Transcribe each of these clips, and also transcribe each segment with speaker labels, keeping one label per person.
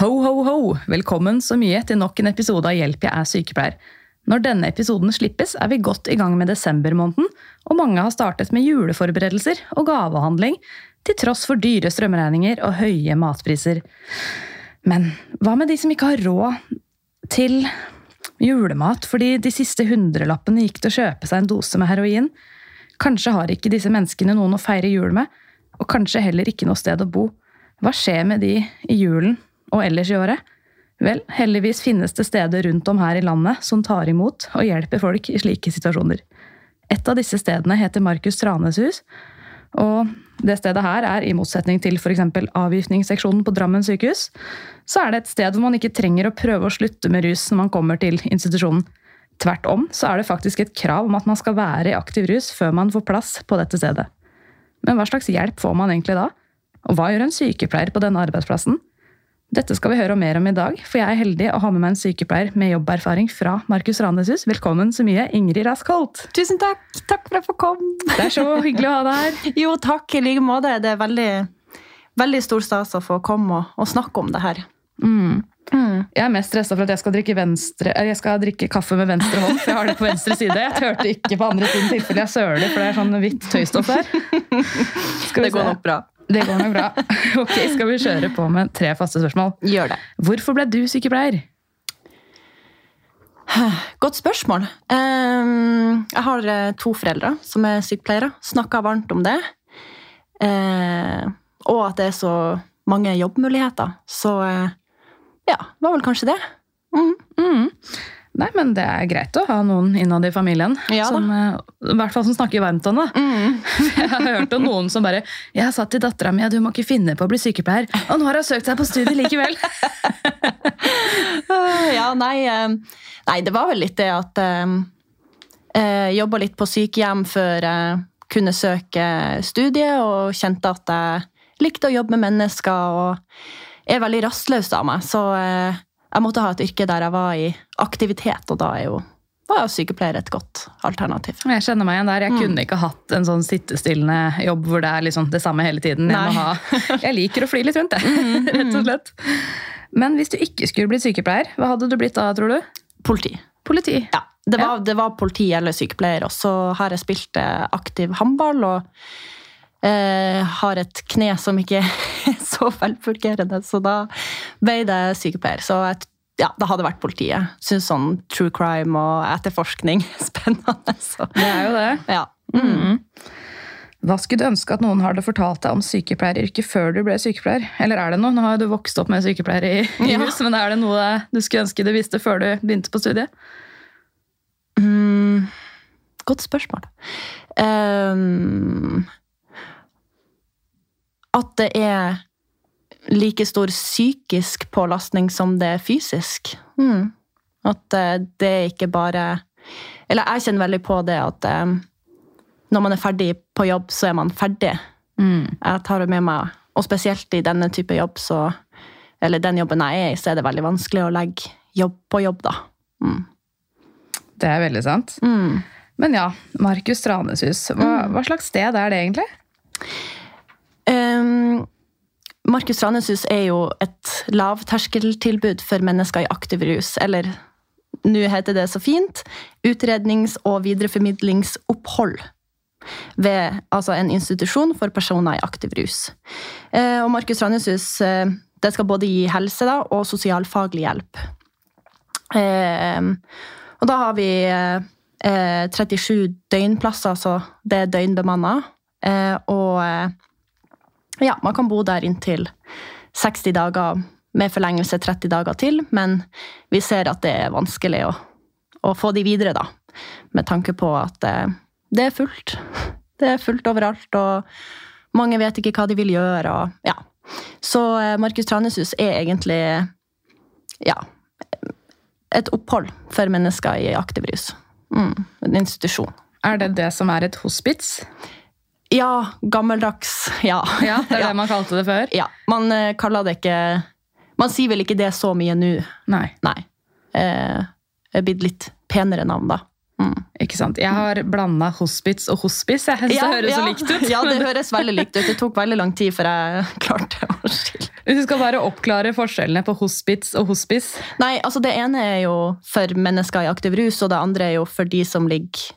Speaker 1: Ho, ho, ho! Velkommen så mye til nok en episode av Hjelp, jeg er sykepleier. Når denne episoden slippes, er vi godt i gang med desembermåneden, og mange har startet med juleforberedelser og gavehandling, til tross for dyre strømregninger og høye matpriser. Men hva med de som ikke har råd til julemat fordi de siste hundrelappene gikk til å kjøpe seg en dose med heroin? Kanskje har ikke disse menneskene noen å feire jul med, og kanskje heller ikke noe sted å bo. Hva skjer med de i julen og ellers i året? Vel, heldigvis finnes det steder rundt om her i landet som tar imot og hjelper folk i slike situasjoner. Et av disse stedene heter Markus Tranes hus, og det stedet her er, i motsetning til f.eks. avgiftningsseksjonen på Drammen sykehus, så er det et sted hvor man ikke trenger å prøve å slutte med rus når man kommer til institusjonen. Tvert om så er det faktisk et krav om at man skal være i aktiv rus før man får plass på dette stedet. Men hva slags hjelp får man egentlig da? Og hva gjør en sykepleier på denne arbeidsplassen? Dette skal vi høre mer om i dag, for jeg er heldig å ha med meg en sykepleier med jobberfaring fra Markus Ranesus. Velkommen så mye, Ingrid Raskholt.
Speaker 2: Tusen takk! Takk for at jeg får komme.
Speaker 1: Det er så hyggelig å ha deg her.
Speaker 2: Jo, takk i like måte. Det er veldig, veldig stor stas å få komme og, og snakke om det her.
Speaker 1: Mm. Mm. Jeg er mest stressa for at jeg skal, venstre, jeg skal drikke kaffe med venstre hånd. for jeg har det på venstre side. Jeg tørte ikke på andre siden tilfelle jeg søler, for det er sånn hvitt tøystoff der.
Speaker 2: det går nok bra.
Speaker 1: Det går nok bra. Ok, Skal vi kjøre på med tre faste spørsmål?
Speaker 2: Gjør det.
Speaker 1: Hvorfor ble du sykepleier?
Speaker 2: Godt spørsmål. Jeg har eh, to foreldre som er sykepleiere. Snakka varmt om det. Eh, og at det er så mange jobbmuligheter. Så eh, ja, det var vel kanskje det.
Speaker 1: Mm. Mm. Nei, men det er greit å ha noen innad i familien.
Speaker 2: Ja,
Speaker 1: som, I hvert fall som snakker varmt om det.
Speaker 2: Mm.
Speaker 1: Jeg har hørt om noen som bare 'Jeg har satt til dattera mi at hun må ikke finne på å bli sykepleier', og nå har hun søkt seg på studiet likevel!
Speaker 2: ja, nei, nei, det var vel litt det at Jeg jobba litt på sykehjem før jeg kunne søke studie, og kjente at jeg likte å jobbe med mennesker og er veldig rastløs av meg. Så jeg måtte ha et yrke der jeg var i aktivitet, og da er jo var jo sykepleier et godt alternativ.
Speaker 1: Jeg kjenner meg igjen der. Jeg mm. kunne ikke hatt en sånn sittestillende jobb hvor det er liksom det samme hele tiden. Jeg, ha, jeg liker å fly litt rundt, jeg. Mm, mm. Rett og slett. Men hvis du ikke skulle blitt sykepleier, hva hadde du blitt da, tror du?
Speaker 2: Politi.
Speaker 1: Politi?
Speaker 2: Ja. Det var, ja. det var politi eller sykepleier. Og så har jeg spilt eh, aktiv håndball og eh, har et kne som ikke er så velfungerende, så da ble det sykepleier. Så jeg ja, det hadde vært politiet. Syns sånn true crime og etterforskning spennende. Så.
Speaker 1: Det er jo det.
Speaker 2: Ja.
Speaker 1: Mm. Hva skulle du ønske at noen hadde fortalt deg om sykepleieryrket før du ble sykepleier? Eller er det noe? Nå har du vokst opp med sykepleiere i, i ja. hus, men er det noe du skulle ønske du visste før du begynte på studiet?
Speaker 2: Mm, godt spørsmål. Um, at det er like stor psykisk pålastning som det er fysisk. Mm. At det er ikke bare Eller jeg kjenner veldig på det at um, når man er ferdig på jobb, så er man ferdig. Mm. Jeg tar det med meg, og spesielt i denne type jobb, så Eller den jobben jeg er i, så er det veldig vanskelig å legge jobb på jobb, da. Mm.
Speaker 1: Det er veldig sant.
Speaker 2: Mm.
Speaker 1: Men ja, Markus Traneshus, hva, mm. hva slags sted er det egentlig?
Speaker 2: Um, Markus Traneshus er jo et lavterskeltilbud for mennesker i aktiv rus, eller nå heter det så fint utrednings- og videreformidlingsopphold. Ved altså en institusjon for personer i aktiv rus. Uh, og Markus Traneshus uh, det skal både gi helse da, og sosialfaglig hjelp. Uh, og da har vi 37 døgnplasser, så det er døgnbemanna. Og ja, man kan bo der inntil 60 dager, med forlengelse 30 dager til, men vi ser at det er vanskelig å, å få de videre, da. Med tanke på at eh, det er fullt. Det er fullt overalt, og mange vet ikke hva de vil gjøre. Og, ja. Så eh, Markus Traneshus er egentlig ja, et opphold for mennesker i aktiv rus. Mm, en institusjon.
Speaker 1: Er det det som er et hospits?
Speaker 2: Ja, gammeldags. Ja.
Speaker 1: Ja, det er det man kalte det før?
Speaker 2: Ja, Man uh, kaller det ikke Man sier vel ikke det så mye nå.
Speaker 1: Nei.
Speaker 2: Nei. Uh, det er blitt litt penere navn, da. Mm.
Speaker 1: Ikke sant? Jeg har blanda hospits og hospice. Jeg synes det høres så likt ut.
Speaker 2: ja, det høres veldig likt ut. Det tok veldig lang tid før jeg klarte å skille.
Speaker 1: Hvis du skal bare oppklare forskjellene på hospits og hospice
Speaker 2: Nei, altså Det ene er jo for mennesker i aktiv rus, og det andre er jo for de som ligger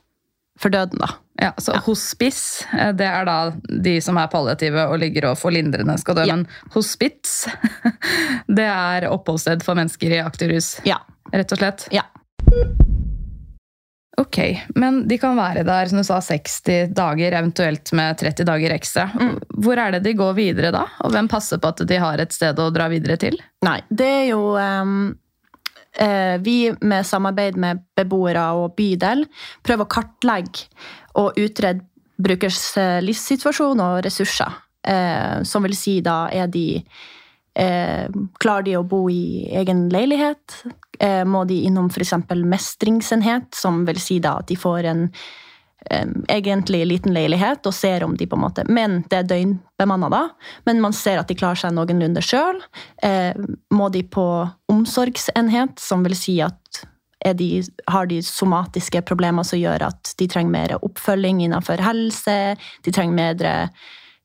Speaker 2: for døden, da.
Speaker 1: Ja, så Hospice eh, det er da de som er palliative og ligger og får lindrende skal dø.
Speaker 2: Ja.
Speaker 1: Men hospits det er oppholdssted for mennesker i aktiv rus.
Speaker 2: Ja.
Speaker 1: Rett og slett.
Speaker 2: Ja.
Speaker 1: Ok, Men de kan være der som du sa, 60 dager, eventuelt med 30 dager ekstra.
Speaker 2: Mm.
Speaker 1: Hvor er det de går videre da? Og hvem passer på at de har et sted å dra videre til?
Speaker 2: Nei, det er jo eh, Vi med samarbeid med beboere og bydel prøver å kartlegge og utrede brukers eh, livssituasjon og ressurser. Eh, som vil si da er de eh, Klarer de å bo i egen leilighet? Eh, må de innom f.eks. mestringsenhet, som vil si da at de får en eh, egentlig liten leilighet og ser om de på en måte Men det er døgnbemanna, da. Men man ser at de klarer seg noenlunde sjøl. Eh, må de på omsorgsenhet, som vil si at de, har de somatiske problemer som gjør at de trenger mer oppfølging innenfor helse, de trenger mer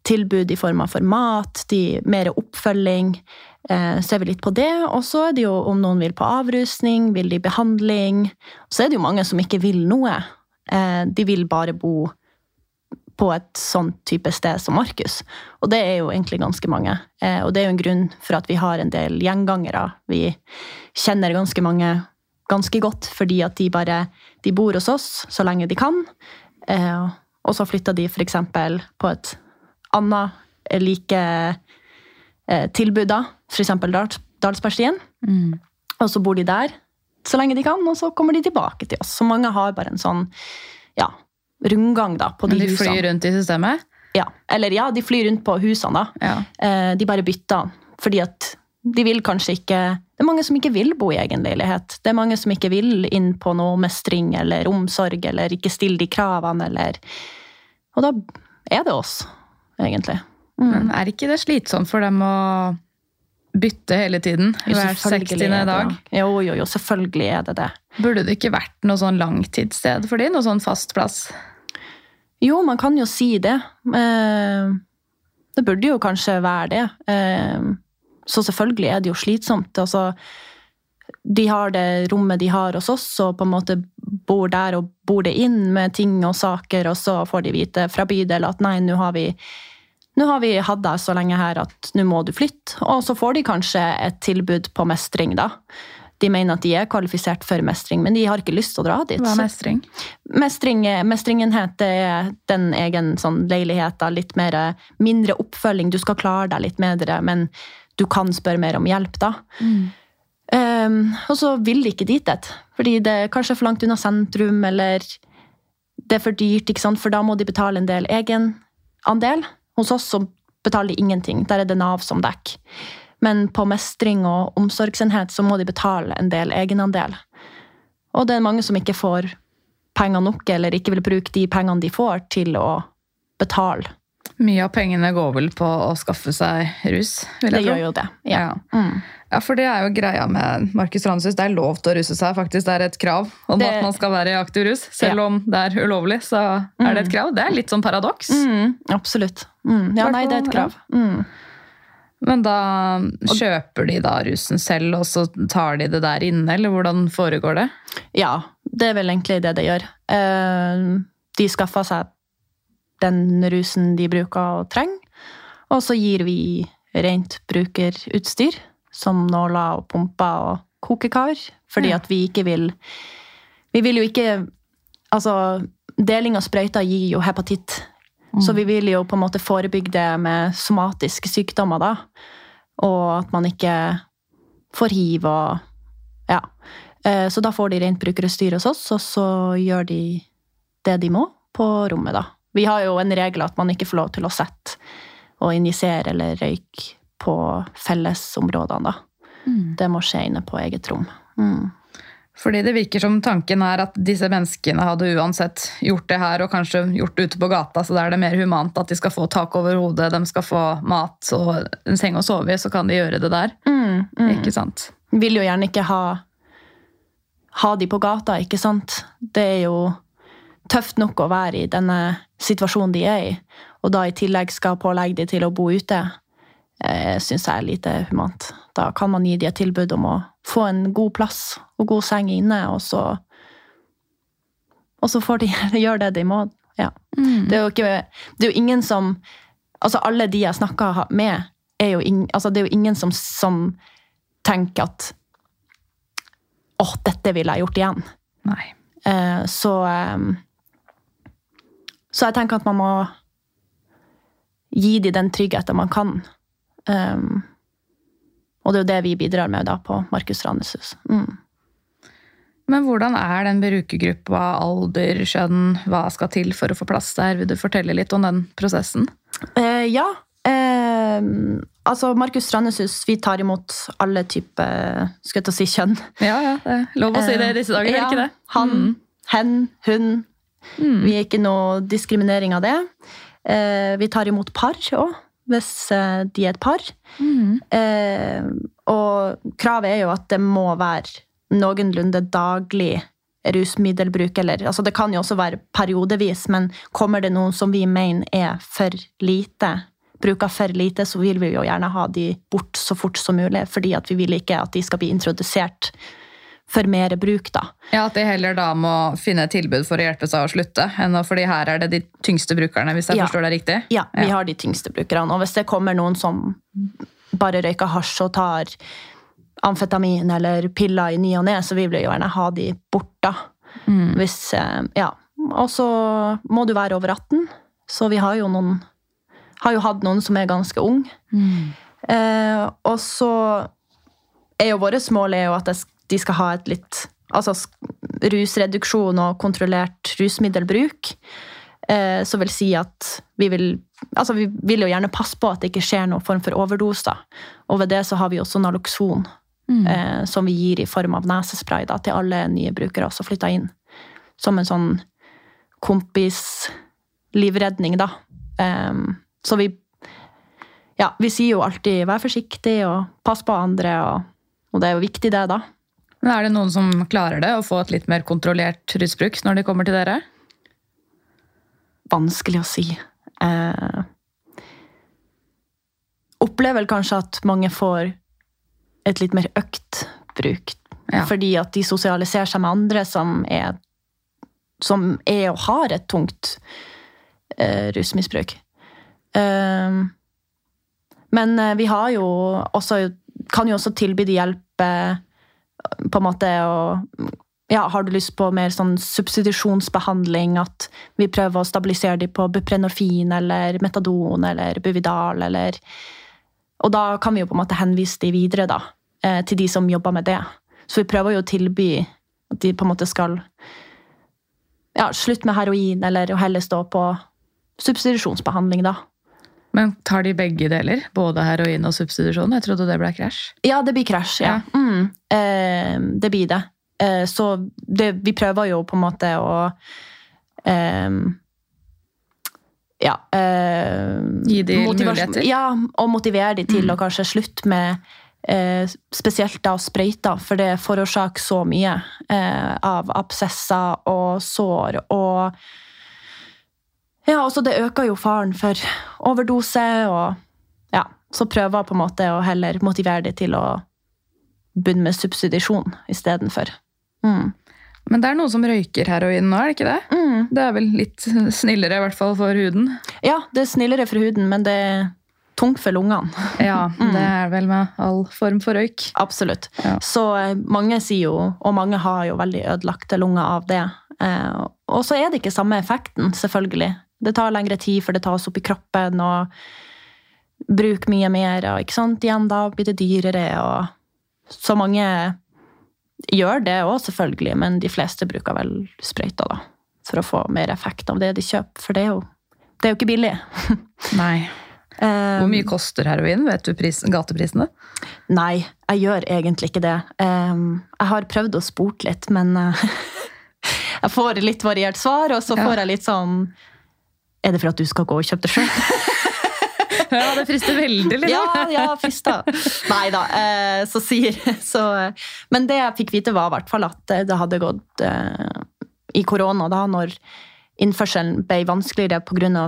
Speaker 2: tilbud i form av for mat, de, mer oppfølging. Eh, er vi litt på det. Og så er det jo om noen vil på avrusning, vil de behandling. Så er det jo mange som ikke vil noe. Eh, de vil bare bo på et sånn type sted som Markus. Og det er jo egentlig ganske mange. Eh, og det er jo en grunn for at vi har en del gjengangere. Vi kjenner ganske mange ganske godt, fordi at de bare de bor hos oss så lenge de kan. Eh, og så flytter de f.eks. på et annet eh, like eh, tilbud, da. F.eks. Dals, Dalsbergstien. Og så bor de der så lenge de kan, og så kommer de tilbake til oss. Så mange har bare en sånn ja, rundgang da, på de,
Speaker 1: de
Speaker 2: husene.
Speaker 1: flyr rundt i systemet?
Speaker 2: Ja. Eller ja, de flyr rundt på husene, da.
Speaker 1: Ja.
Speaker 2: Eh, De bare bytter. Fordi at de vil kanskje ikke Det er mange som ikke vil bo i egen leilighet. Det er mange som ikke vil inn på noe mestring eller omsorg, eller ikke stille de kravene, eller Og da er det oss, egentlig. Mm.
Speaker 1: Er ikke det slitsomt for dem å bytte hele tiden? Hver 60.
Speaker 2: er
Speaker 1: dag?
Speaker 2: Jo, jo, jo, selvfølgelig er det det.
Speaker 1: Burde det ikke vært noe sånn langtidssted for dem? Noe sånn fast plass?
Speaker 2: Jo, man kan jo si det. Eh, Det burde jo kanskje være det. Så selvfølgelig er det jo slitsomt. Altså, de har det rommet de har hos oss, og på en måte bor der og bor det inn med ting og saker, og så får de vite fra bydel at nei, nå har vi nå har vi hatt deg så lenge her at nå må du flytte. Og så får de kanskje et tilbud på mestring, da. De mener at de er kvalifisert for mestring, men de har ikke lyst til å dra dit.
Speaker 1: Hva er mestring?
Speaker 2: Mestring, mestringenhet er den egen sånn leiligheta, litt mer, mindre oppfølging. Du skal klare deg litt bedre, men du kan spørre mer om hjelp, da. Um, og så vil de ikke dit et, fordi det er kanskje for langt unna sentrum, eller det er for dyrt, ikke sant? for da må de betale en del egenandel. Hos oss så betaler de ingenting, der er det Nav som dekker. Men på mestring og omsorgsenhet så må de betale en del egenandel. Og det er mange som ikke får penger nok, eller ikke vil bruke de pengene de får, til å betale.
Speaker 1: Mye av pengene går vel på å skaffe seg rus? vil
Speaker 2: Det
Speaker 1: jeg tro.
Speaker 2: gjør jo det.
Speaker 1: Ja.
Speaker 2: Ja. Mm.
Speaker 1: ja, for det er jo greia med Markus Ranshus. Det er lov til å ruse seg. faktisk. Det er et krav om
Speaker 2: Det-
Speaker 1: at man skal være i aktiv rus. Selv
Speaker 2: Ja.
Speaker 1: om det er ulovlig, så er det et krav. Det er litt sånn paradoks.
Speaker 2: Mm, absolutt. Mm. Ja, nei, det er et krav. Mm.
Speaker 1: Men da kjøper de da rusen selv, og så tar de det der inne, eller hvordan foregår det?
Speaker 2: Ja, det er vel egentlig det det gjør. Eh, De skaffer seg den rusen de bruker og trenger, og så gir vi rent brukerutstyr, som nåler og pumper og kokekar, fordi at vi ikke vil Vi vil jo ikke Altså, deling av sprøyter gir jo hepatitt, så vi vil jo på en måte forebygge det med somatiske sykdommer, da. Og at man ikke får hiv og Ja. Eh, Så da får de rent brukerutstyr hos oss, og så gjør de det de må på rommet, da. Vi har jo en regel at man ikke får lov til å sette og injisere eller røyke på fellesområdene, da. Det må skje inne på eget rom. Mm.
Speaker 1: Fordi det virker som tanken er at disse menneskene hadde uansett gjort det her, og kanskje gjort det ute på gata, så da er det mer humant at de skal få tak over hodet, de skal få mat og en seng å sove i, så kan de gjøre det der.
Speaker 2: Mm, mm.
Speaker 1: Ikke sant?
Speaker 2: Vil jo gjerne ikke ha, ha de på gata, ikke sant? Det er jo tøft nok å være i denne situasjonen de er i, og da i tillegg skal pålegge de til å bo ute, eh, syns jeg er lite humant. Da kan man gi de et tilbud om å få en god plass og god seng inne, og så Og så får de gjøre det de må. Ja. Det, er ikke, det er jo ingen som Altså, alle de jeg snakker med, er jo, ing, altså, det er jo ingen som, som tenker at Å, dette ville jeg gjort igjen.
Speaker 1: Nei.
Speaker 2: Eh, så eh, Så jeg tenker at man må gi dem den tryggheten man kan. Um, og det er jo det vi bidrar med da på Markus Ranes hus. Mm.
Speaker 1: Men hvordan er den brukergruppa, alder, kjønn, hva skal til for å få plass der? Vil du fortelle litt om den prosessen?
Speaker 2: Eh, ja. Eh, altså, Markus Ranes hus, vi tar imot alle typer skal jeg ta si kjønn.
Speaker 1: Ja, ja, det er lov å si det i disse dager, er det ikke det?
Speaker 2: Eh, Han,
Speaker 1: Mm.
Speaker 2: hen, hun.
Speaker 1: Mm.
Speaker 2: Vi er ikke noe diskriminering av det. Eh, vi tar imot par òg, hvis eh, de er et par.
Speaker 1: Mm.
Speaker 2: Eh, og kravet er jo at det må være noenlunde daglig rusmiddelbruk. Eller, altså det kan jo også være periodevis, men kommer det noen som vi mener er for lite, bruker for lite, så vil vi jo gjerne ha de bort så fort som mulig, fordi at vi vil ikke at de skal bli introdusert for mer bruk, da.
Speaker 1: Ja, At de heller da må finne et tilbud for å hjelpe seg å slutte. enn fordi her er det de tyngste brukerne, hvis jeg
Speaker 2: Ja.
Speaker 1: forstår deg riktig?
Speaker 2: Ja, vi
Speaker 1: Ja.
Speaker 2: har de tyngste brukerne. Og hvis det kommer noen som bare røyker hasj og tar amfetamin eller piller i ny og ne, så vi vil jo gjerne ha de bort, da.
Speaker 1: Mm.
Speaker 2: Hvis, eh, ja. Og så må du være over 18, så vi har jo noen har jo hatt noen som er ganske ung.
Speaker 1: Mm.
Speaker 2: Eh, og så er jo vårt mål er jo at det- de skal ha et litt Altså rusreduksjon og kontrollert rusmiddelbruk. Eh, så vil si at vi vil Altså, vi vil jo gjerne passe på at det ikke skjer noen form for overdose. da. Og ved det så har vi også Naloxon,
Speaker 1: Mm.
Speaker 2: eh, som vi gir i form av nesespray da, til alle nye brukere som flytter inn. Som en sånn kompis-livredning, da. Eh, så vi Ja, vi sier jo alltid 'vær forsiktig' og 'pass på andre', og, og det er jo viktig, det, da.
Speaker 1: Men Er det noen som klarer det, å få et litt mer kontrollert rusbruk når de kommer til dere?
Speaker 2: Vanskelig å si. Eh, opplever vel kanskje at mange får et litt mer økt bruk.
Speaker 1: Ja.
Speaker 2: Fordi at de sosialiserer seg med andre som er, som er og har et tungt eh, rusmisbruk. Eh, men eh, vi har jo også kan jo også tilby de hjelp på en måte å ja, Har du lyst på mer sånn substitusjonsbehandling? At vi prøver å stabilisere dem på buprenorfin eller metadon eller Buvidal eller Og da kan vi jo på en måte henvise dem videre da, eh, til de som jobber med det. Så vi prøver jo å tilby at de på en måte skal ja, slutte med heroin, eller å heller stå på substitusjonsbehandling, da.
Speaker 1: Men tar de begge deler? Både heroin og substitusjon? Jeg trodde det ble krasj.
Speaker 2: Ja, det blir krasj, ja. Mm, eh, det blir det. Eh, så det, vi prøver jo på en måte å eh, Ja. Eh,
Speaker 1: Gi de muligheter?
Speaker 2: Ja, og motivere de til
Speaker 1: Mm.
Speaker 2: å kanskje slutte med eh, spesielt da sprøyter, for det forårsaker så mye eh, av absesser og sår og Ja, også det øker jo faren for overdose, og ja, så prøver på en måte å heller motivere det til å begynne med substitusjon istedenfor. Mm.
Speaker 1: Men det er noen som røyker heroin nå, er det ikke det?
Speaker 2: Mm.
Speaker 1: Det er vel litt snillere, i hvert fall for huden.
Speaker 2: Ja, det er snillere for huden, men det er tungt for lungene.
Speaker 1: Ja, det er vel med all form for røyk.
Speaker 2: Absolutt.
Speaker 1: Ja.
Speaker 2: Så eh, mange sier jo, og mange har jo veldig ødelagte lunger av det. Eh, og så er det ikke samme effekten, selvfølgelig. Det tar lengre tid før det tas opp i kroppen, og bruk mye mer, og ikke sant? Igjen da blir det dyrere, og så mange gjør det òg, selvfølgelig, men de fleste bruker vel sprøyter, da. For å få mer effekt av det de kjøper, for det er jo, det er jo ikke billig.
Speaker 1: Nei.
Speaker 2: Eh,
Speaker 1: Hvor mye koster heroin? Vet du pris, gateprisene?
Speaker 2: Nei, jeg gjør egentlig ikke det. Jeg har prøvd å spurt litt, men uh, jeg får litt variert svar, og så får jeg litt sånn Er det for at du skal gå og kjøpe det sjøl?
Speaker 1: Ja, det frister veldig, liksom.
Speaker 2: ja, ja, frista. Nei da. Uh, så sier så, uh, Men det jeg fikk vite, var i hvert fall at uh, det hadde gått i korona, da, når innførselen ble vanskeligere pga.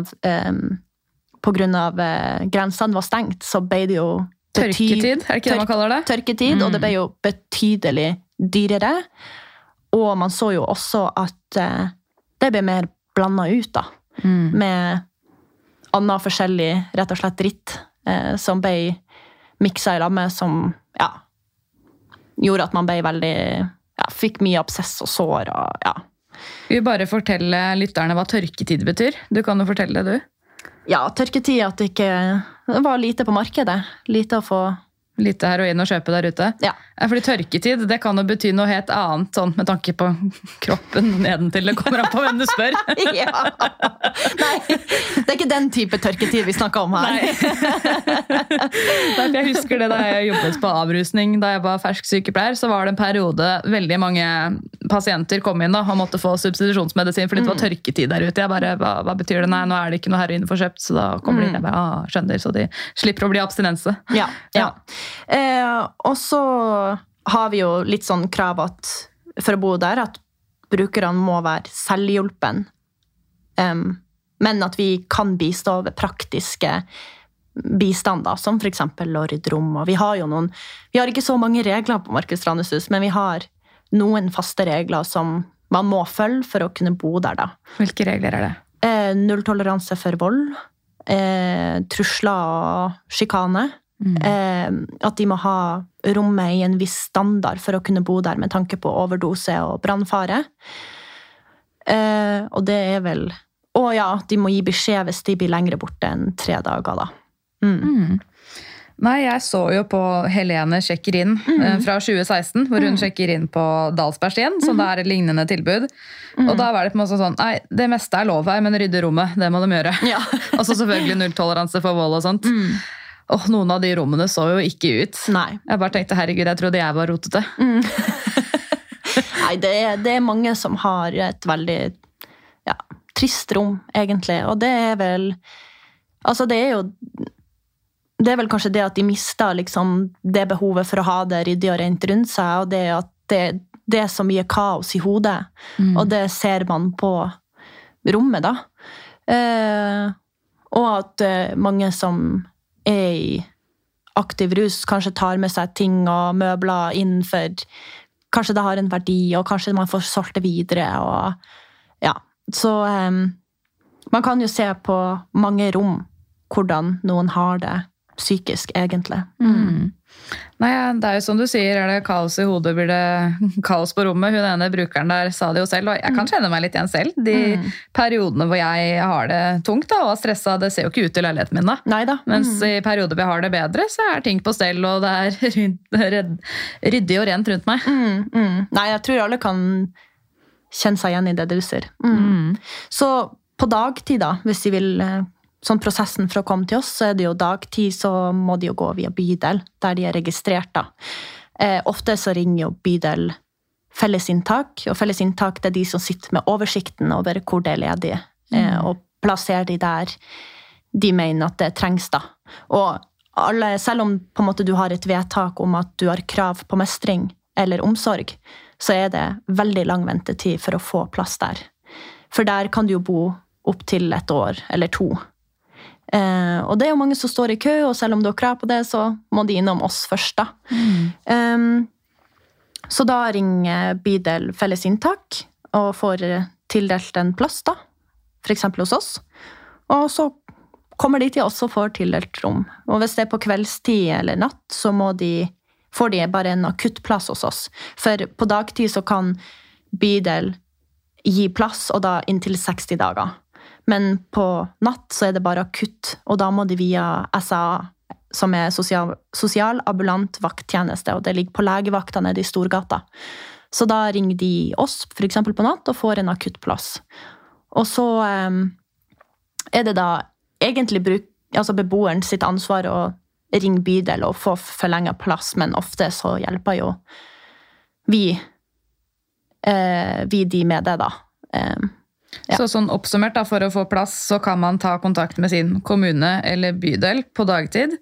Speaker 2: På grunn av uh, grensene var stengt, så ble det jo
Speaker 1: Tørketid, er det ikke det man kaller det?
Speaker 2: tørketid, og
Speaker 1: Mm.
Speaker 2: det ble jo betydelig dyrere. Og man så jo også at eh, det ble mer blanda ut, da.
Speaker 1: Mm.
Speaker 2: Med annen forskjellig, rett og slett dritt, eh, som ble miksa i lag som ja, gjorde at man ble veldig ja, Fikk mye absess og sår og ja.
Speaker 1: Skal vi bare fortelle lytterne hva tørketid betyr? Du kan jo fortelle det, du.
Speaker 2: Ja, tørketid at det ikke det var lite på markedet. Lite å få
Speaker 1: Lite heroin å kjøpe der ute.
Speaker 2: Ja.
Speaker 1: Ja, fordi tørketid det kan jo bety noe helt annet, sånn med tanke på kroppen nedentil. Det kommer an på hvem du spør.
Speaker 2: ja. Nei, det er ikke den type tørketid vi snakker om her.
Speaker 1: Nei, jeg husker det da jeg jobbet på avrusning da jeg var fersk sykepleier, så var det en periode veldig mange pasienter kom inn da, og måtte få substitusjonsmedisin fordi det var tørketid der ute. Jeg bare, hva, hva betyr det? Nei, nå er det ikke noe heroin for kjøpt, så da kommer de inn. Jeg bare, ah, skjønner, så de slipper å bli abstinense.
Speaker 2: Ja. ja. Eh, og så har vi jo litt sånn krav at for å bo der, at brukerne må være selvhjulpen. Um, men at vi kan bistå ved praktiske bistander, som f.eks. lordrom. Og vi har jo noen Vi har ikke så mange regler på Markus Raneshus, men vi har noen faste regler som man må følge for å kunne bo der, da.
Speaker 1: Hvilke regler er det?
Speaker 2: Eh, nulltoleranse for vold. Eh, trusler og sjikane. Eh, at de må ha rommet i en viss standard for å kunne bo der med tanke på overdose og brannfare. Eh, og det er vel Å ja, de må gi beskjed hvis de blir lengre borte enn tre dager, da. Mm.
Speaker 1: Mm. Nei, jeg så jo på Helene sjekker inn mm. fra 2016, hvor hun sjekker inn på Dalsbergstien, så det er et lignende tilbud. Og da var det på en måte sånn Nei, det meste er lov her, men rydde rommet, det må de gjøre.
Speaker 2: Ja.
Speaker 1: og så selvfølgelig nulltoleranse for vold og sånt. Og noen av de rommene så jo ikke ut.
Speaker 2: Nei.
Speaker 1: Jeg bare tenkte herregud, jeg trodde jeg var rotete.
Speaker 2: Nei, det er, det er mange som har et veldig ja, trist rom, egentlig. Og det er vel Altså, det er jo Det er vel kanskje det at de mister liksom, det behovet for å ha det ryddig og rent rundt seg, og det at det, det er så mye kaos i hodet. Og det ser man på rommet, da. Eh, og at eh, mange som er i aktiv rus, kanskje tar med seg ting og møbler inn for Kanskje det har en verdi, og kanskje man får solgt det videre. Og ja, Så um, man kan jo se på mange rom hvordan noen har det psykisk, egentlig.
Speaker 1: Mm. Nei, det er jo som du sier, er det kaos i hodet, blir det kaos på rommet. Hun ene brukeren der sa det jo selv, og jeg kan kjenne meg litt igjen selv. De periodene hvor jeg har det tungt da, og er stressa, det ser jo ikke ut i leiligheten min da.
Speaker 2: Neida. Mens
Speaker 1: Mens i perioder hvor jeg har det bedre, så er ting på stell, og det er ryd- ryddig og rent rundt meg.
Speaker 2: Mm, mm. Nei, jeg tror alle kan kjenne seg igjen i det du ser. Mm. Så på dagtid, da, hvis de vil eh, Sånn prosessen for å komme til oss, så er det jo dagtid, så må de jo gå via bydel, der de er registrert, da. Eh, ofte så ringer jo bydel fellesinntak, og fellesinntak det er de som sitter med oversikten over hvor det er ledig, eh, og plasserer de der de mener at det trengs, da. Og alle, selv om på en måte du har et vedtak om at du har krav på mestring eller omsorg, så er det veldig lang ventetid for å få plass der. For der kan du jo bo opptil et år eller to. Eh, og det er jo mange som står i kø, og selv om du har krav på det, så må de innom oss først, da. Um, så da ringer bydel felles inntak og får tildelt en plass, da. F.eks. hos oss. Og så kommer de til oss og får tildelt rom. Og hvis det er på kveldstid eller natt, så må de, får de bare en akuttplass hos oss. For på dagtid så kan bydel gi plass, og da inntil 60 dager. Men på natt så er det bare akutt, og da må de via SAA, som er sosial, sosial ambulant vakttjeneste, og det ligger på legevakta nede i Storgata. Så da ringer de oss f.eks. på natt og får en akuttplass. Og så eh, er det da egentlig bruk, altså beboeren sitt ansvar å ringe bydel og få forlenga plass, men ofte så hjelper jo vi, eh, vi de med det, da. Eh, Ja.
Speaker 1: Så sånn oppsummert, da, for å få plass, så kan man ta kontakt med sin kommune eller bydel på dagtid.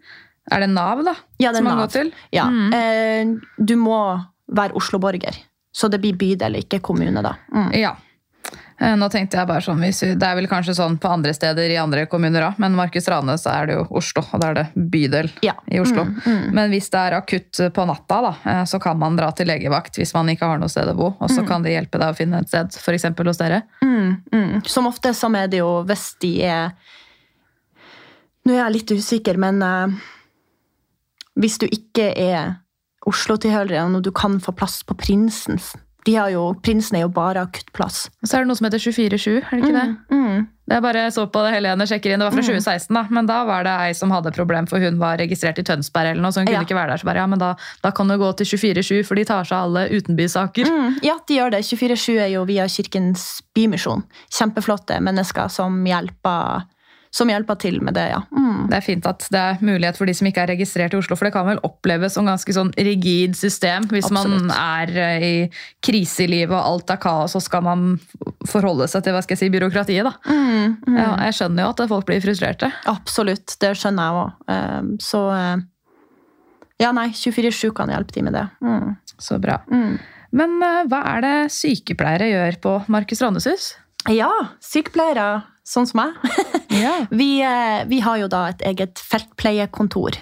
Speaker 1: Er det Nav, da?
Speaker 2: Ja, det er
Speaker 1: som man
Speaker 2: Nav.
Speaker 1: går til?
Speaker 2: ja.
Speaker 1: Mm.
Speaker 2: Eh, du må være Oslo-borger, så det blir bydel, ikke kommune, da. Mm.
Speaker 1: Ja. Eh, Nå tenkte jeg bare sånn, Det er vel kanskje sånn på andre steder i andre kommuner òg, men Markus Rane så er det jo Oslo, og da er det bydel
Speaker 2: Ja.
Speaker 1: i Oslo.
Speaker 2: Mm, mm.
Speaker 1: Men hvis det er akutt på natta, da, eh, så kan man dra til legevakt hvis man ikke har noe sted å bo. Og så kan de hjelpe deg å finne et sted, f.eks. hos dere.
Speaker 2: Mm, mm. Som ofte så er det jo hvis de er Nå er jeg litt usikker, men uh, hvis du ikke er Oslo-tilhører og du kan få plass på Prinsens de har jo, Prinsen er jo bare akuttplass.
Speaker 1: Og så er det noe som heter 24-7, er det ikke det?
Speaker 2: Mm,
Speaker 1: Det er bare jeg så på det Helene sjekker inn, det var fra 2016 da, men da var det ei som hadde problem, for hun var registrert i Tønsberg eller noe, så hun kunne
Speaker 2: Ja.
Speaker 1: ikke være der. Så bare, ja, men da, da kan du gå til 24-7, for de tar seg av alle utenbysaker.
Speaker 2: mm, ja, de gjør det. 24-7 er jo via Kirkens Bymisjon. Kjempeflotte mennesker som hjelper, som hjelper til med det, ja. Mm.
Speaker 1: Det er fint at det er mulighet for de som ikke er registrert i Oslo, for det kan vel oppleves som ganske sånn rigid system. Hvis man er eh, i krise i livet og alt er kaos, så skal man forholde seg til hva skal jeg si, byråkratiet. Da.
Speaker 2: Mm, mm.
Speaker 1: Ja, jeg skjønner jo at folk blir frustrerte.
Speaker 2: Absolutt, det skjønner jeg òg. Så eh, Ja, nei, 24-7 kan hjelpe til med det. Mm.
Speaker 1: Så bra.
Speaker 2: Mm.
Speaker 1: Men eh, hva er det sykepleiere gjør på Markus Randeshus?
Speaker 2: Ja, sykepleiere, sånn som meg.
Speaker 1: Ja.
Speaker 2: Vi, eh, vi har jo da et eget feltpleiekontor.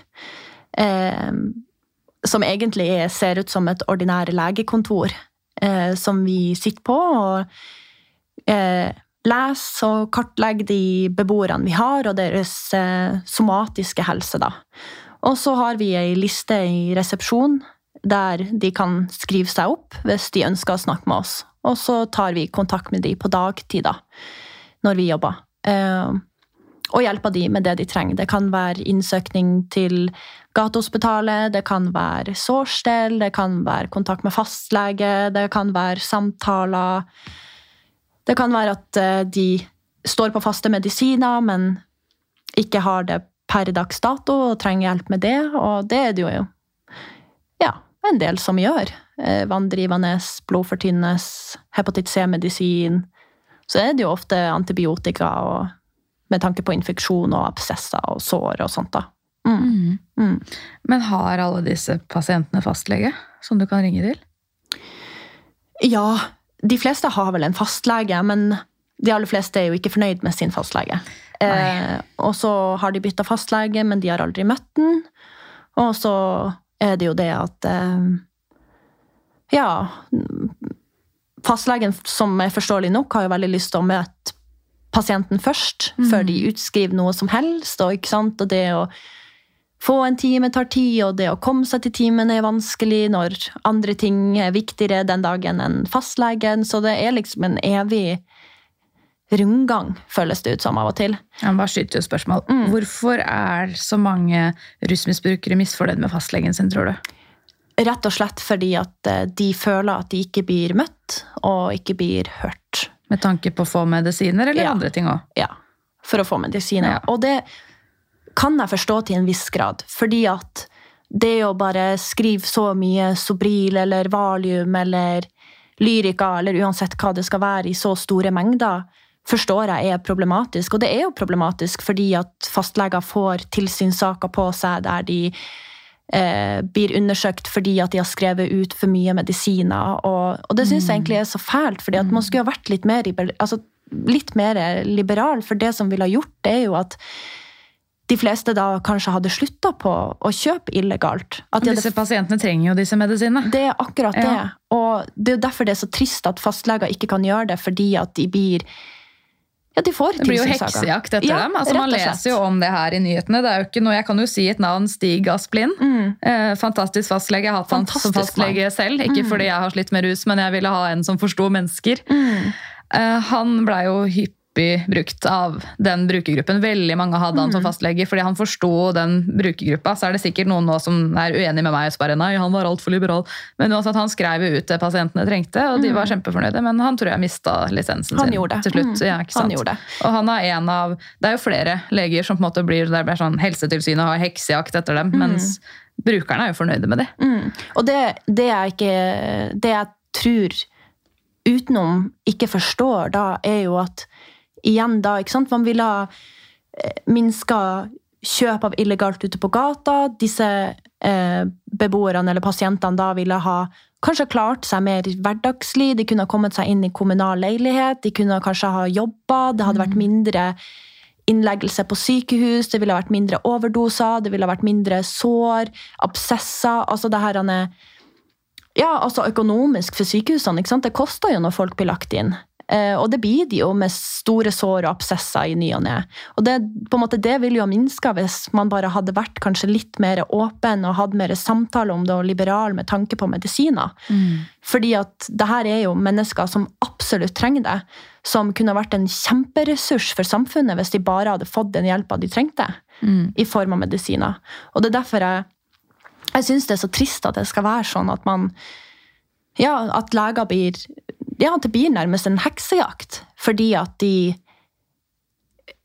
Speaker 2: Eh, som egentlig er, ser ut som et ordinære legekontor. Eh, som vi sitter på og eh, leser og kartlegger de beboerne vi har, og deres eh, somatiske helse. da. Og så har vi ei liste i resepsjon der de kan skrive seg opp hvis de ønsker å snakke med oss. Og så tar vi kontakt med de på dagtid, da, når vi jobber. Eh, og hjelper de med det de trenger. Det kan være innsøkning til Gatehospitalet, det kan være sårstell, det kan være kontakt med fastlege, det kan være samtaler. Det kan være at eh, de står på faste medisiner, men ikke har det per dags dato og trenger hjelp med det, og det er det jo ja, en del som gjør. Eh, Vanndrivende, blodfortynnende, hepatitt C-medisin. Så er det jo ofte antibiotika og, med tanke på infeksjon og absesser og sår og sånt. da. Mm. Mm.
Speaker 1: Men har alle disse pasientene fastlege som du kan ringe til?
Speaker 2: Ja, de fleste har vel en fastlege, men de aller fleste er jo ikke fornøyd med sin fastlege. Eh, og så har de bytta fastlege, men de har aldri møtt den. Og så er det jo det at eh, Ja. Fastlegen, som er forståelig nok, har jo veldig lyst til å møte pasienten først, før de utskriver noe som helst. Og, og det å få en time tar tid, og det å komme seg til timen er vanskelig når andre ting er viktigere den dagen enn fastlegen. Så det er liksom en evig rundgang, føles det ut som av og til.
Speaker 1: Jeg bare skyter jo spørsmål.
Speaker 2: Mm.
Speaker 1: Hvorfor er så mange rusmisbrukere misfornøyd med fastlegen sin, tror du?
Speaker 2: Rett og slett fordi at eh, de føler at de ikke blir møtt, og ikke blir hørt.
Speaker 1: Med tanke på å få medisiner eller
Speaker 2: Ja.
Speaker 1: andre ting òg?
Speaker 2: Ja, for å få medisiner.
Speaker 1: Ja.
Speaker 2: Og det kan jeg forstå til en viss grad, fordi at det å bare skrive så mye Sobril eller Valium eller Lyrica eller uansett hva det skal være i så store mengder, forstår jeg er problematisk. Og det er jo problematisk fordi at fastleger får tilsynssaker på seg der de eh, blir undersøkt fordi at de har skrevet ut for mye medisiner. Og, og det syns jeg egentlig er så fælt, fordi at man skulle ha vært litt mer, altså, litt mer liberal. For det som ville ha gjort, det er jo at de fleste da kanskje hadde slutta på å kjøpe illegalt. At de hadde
Speaker 1: Disse pasientene trenger jo disse medisinene.
Speaker 2: det er akkurat det.
Speaker 1: Ja.
Speaker 2: Og det er jo derfor det er så trist at fastleger ikke kan gjøre det, fordi at de blir Ja, de får
Speaker 1: Det blir jo heksejakt etter
Speaker 2: Ja,
Speaker 1: dem. Altså, man leser jo om det her i nyhetene. Det er jo ikke noe, jeg kan jo si et navn, Stig Asplin.
Speaker 2: Mm.
Speaker 1: Eh, fantastisk fastlege. Jeg har hatt han som fastlege selv. Ikke fordi jeg har slitt med rus, men jeg ville ha en som forsto mennesker.
Speaker 2: Mm.
Speaker 1: Eh, han blei jo hypp, hyppig brukt av den brukergruppen. Veldig mange hadde han som fastlege fordi han forsto den brukergruppa. Så er det sikkert noen nå som er uenig med meg og bare nei, han var altfor liberal. Men uansett, han skrev jo ut det pasientene trengte, og de var kjempefornøyde. Men han tror jeg mista lisensen
Speaker 2: Han
Speaker 1: sin til slutt.
Speaker 2: Mm,
Speaker 1: Ja,
Speaker 2: han gjorde det.
Speaker 1: Og han er en av Det er jo flere leger som på en måte blir der blir sånn Helsetilsynet har heksejakt etter dem, mens brukerne er jo fornøyde med det.
Speaker 2: Mm. Og det, det jeg ikke Det jeg tror utenom ikke forstår, da, er jo at igjen da, ikke sant, man ville ha eh, minska kjøp av illegalt ute på gata. Disse eh, beboerne eller pasientene da ville ha kanskje klart seg mer hverdagslig. De kunne ha kommet seg inn i kommunal leilighet, de kunne kanskje ha jobba. Det hadde vært mindre innleggelse på sykehus, det ville vært mindre overdoser, det ville vært mindre sår, absesser. altså det her han er ja, altså økonomisk for sykehusene. Det koster jo når folk blir lagt inn. Eh, og det blir de jo med store sår og absesser i ny og ne. Og det, på en måte, det ville jo ha minska hvis man bare hadde vært kanskje litt mer åpen og hatt mer samtale om det og liberal med tanke på medisiner. Fordi at det her er jo mennesker som absolutt trenger det. Som kunne vært en kjemperessurs for samfunnet hvis de bare hadde fått den hjelpa de trengte. I form av medisiner. Og det er derfor jeg jeg syns det er så trist at det skal være sånn at man Ja, at leger blir Ja, det blir nærmest en heksejakt. Fordi at de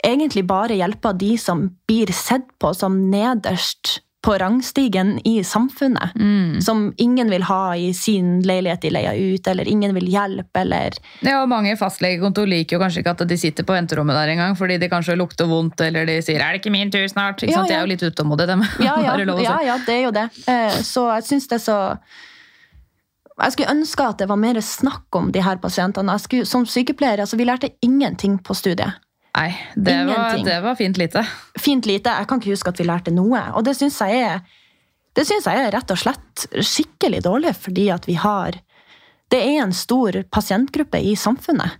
Speaker 2: egentlig bare hjelper de som blir sett på som nederst på rangstigen i samfunnet. Som ingen vil ha i sin leilighet de leier ut, eller ingen vil hjelpe, eller
Speaker 1: Ja, og Mange fastlegekontor liker jo kanskje ikke at de sitter på venterommet der engang, fordi de kanskje lukter vondt, eller de sier 'er det ikke min tur snart'? Ikke
Speaker 2: Ja,
Speaker 1: sant? De er jo litt utålmodige, dem.
Speaker 2: Ja, ja, ja, ja det er jo det. Eh, Så jeg syns det er så Jeg skulle ønske at det var mer snakk om de her pasientene. Skulle, som sykepleier, altså Vi lærte ingenting på studiet.
Speaker 1: Nei, det var, det var fint lite.
Speaker 2: Fint lite. Jeg kan ikke huske at vi lærte noe. Og det syns jeg er det jeg er rett og slett skikkelig dårlig, fordi at vi har Det er en stor pasientgruppe i samfunnet.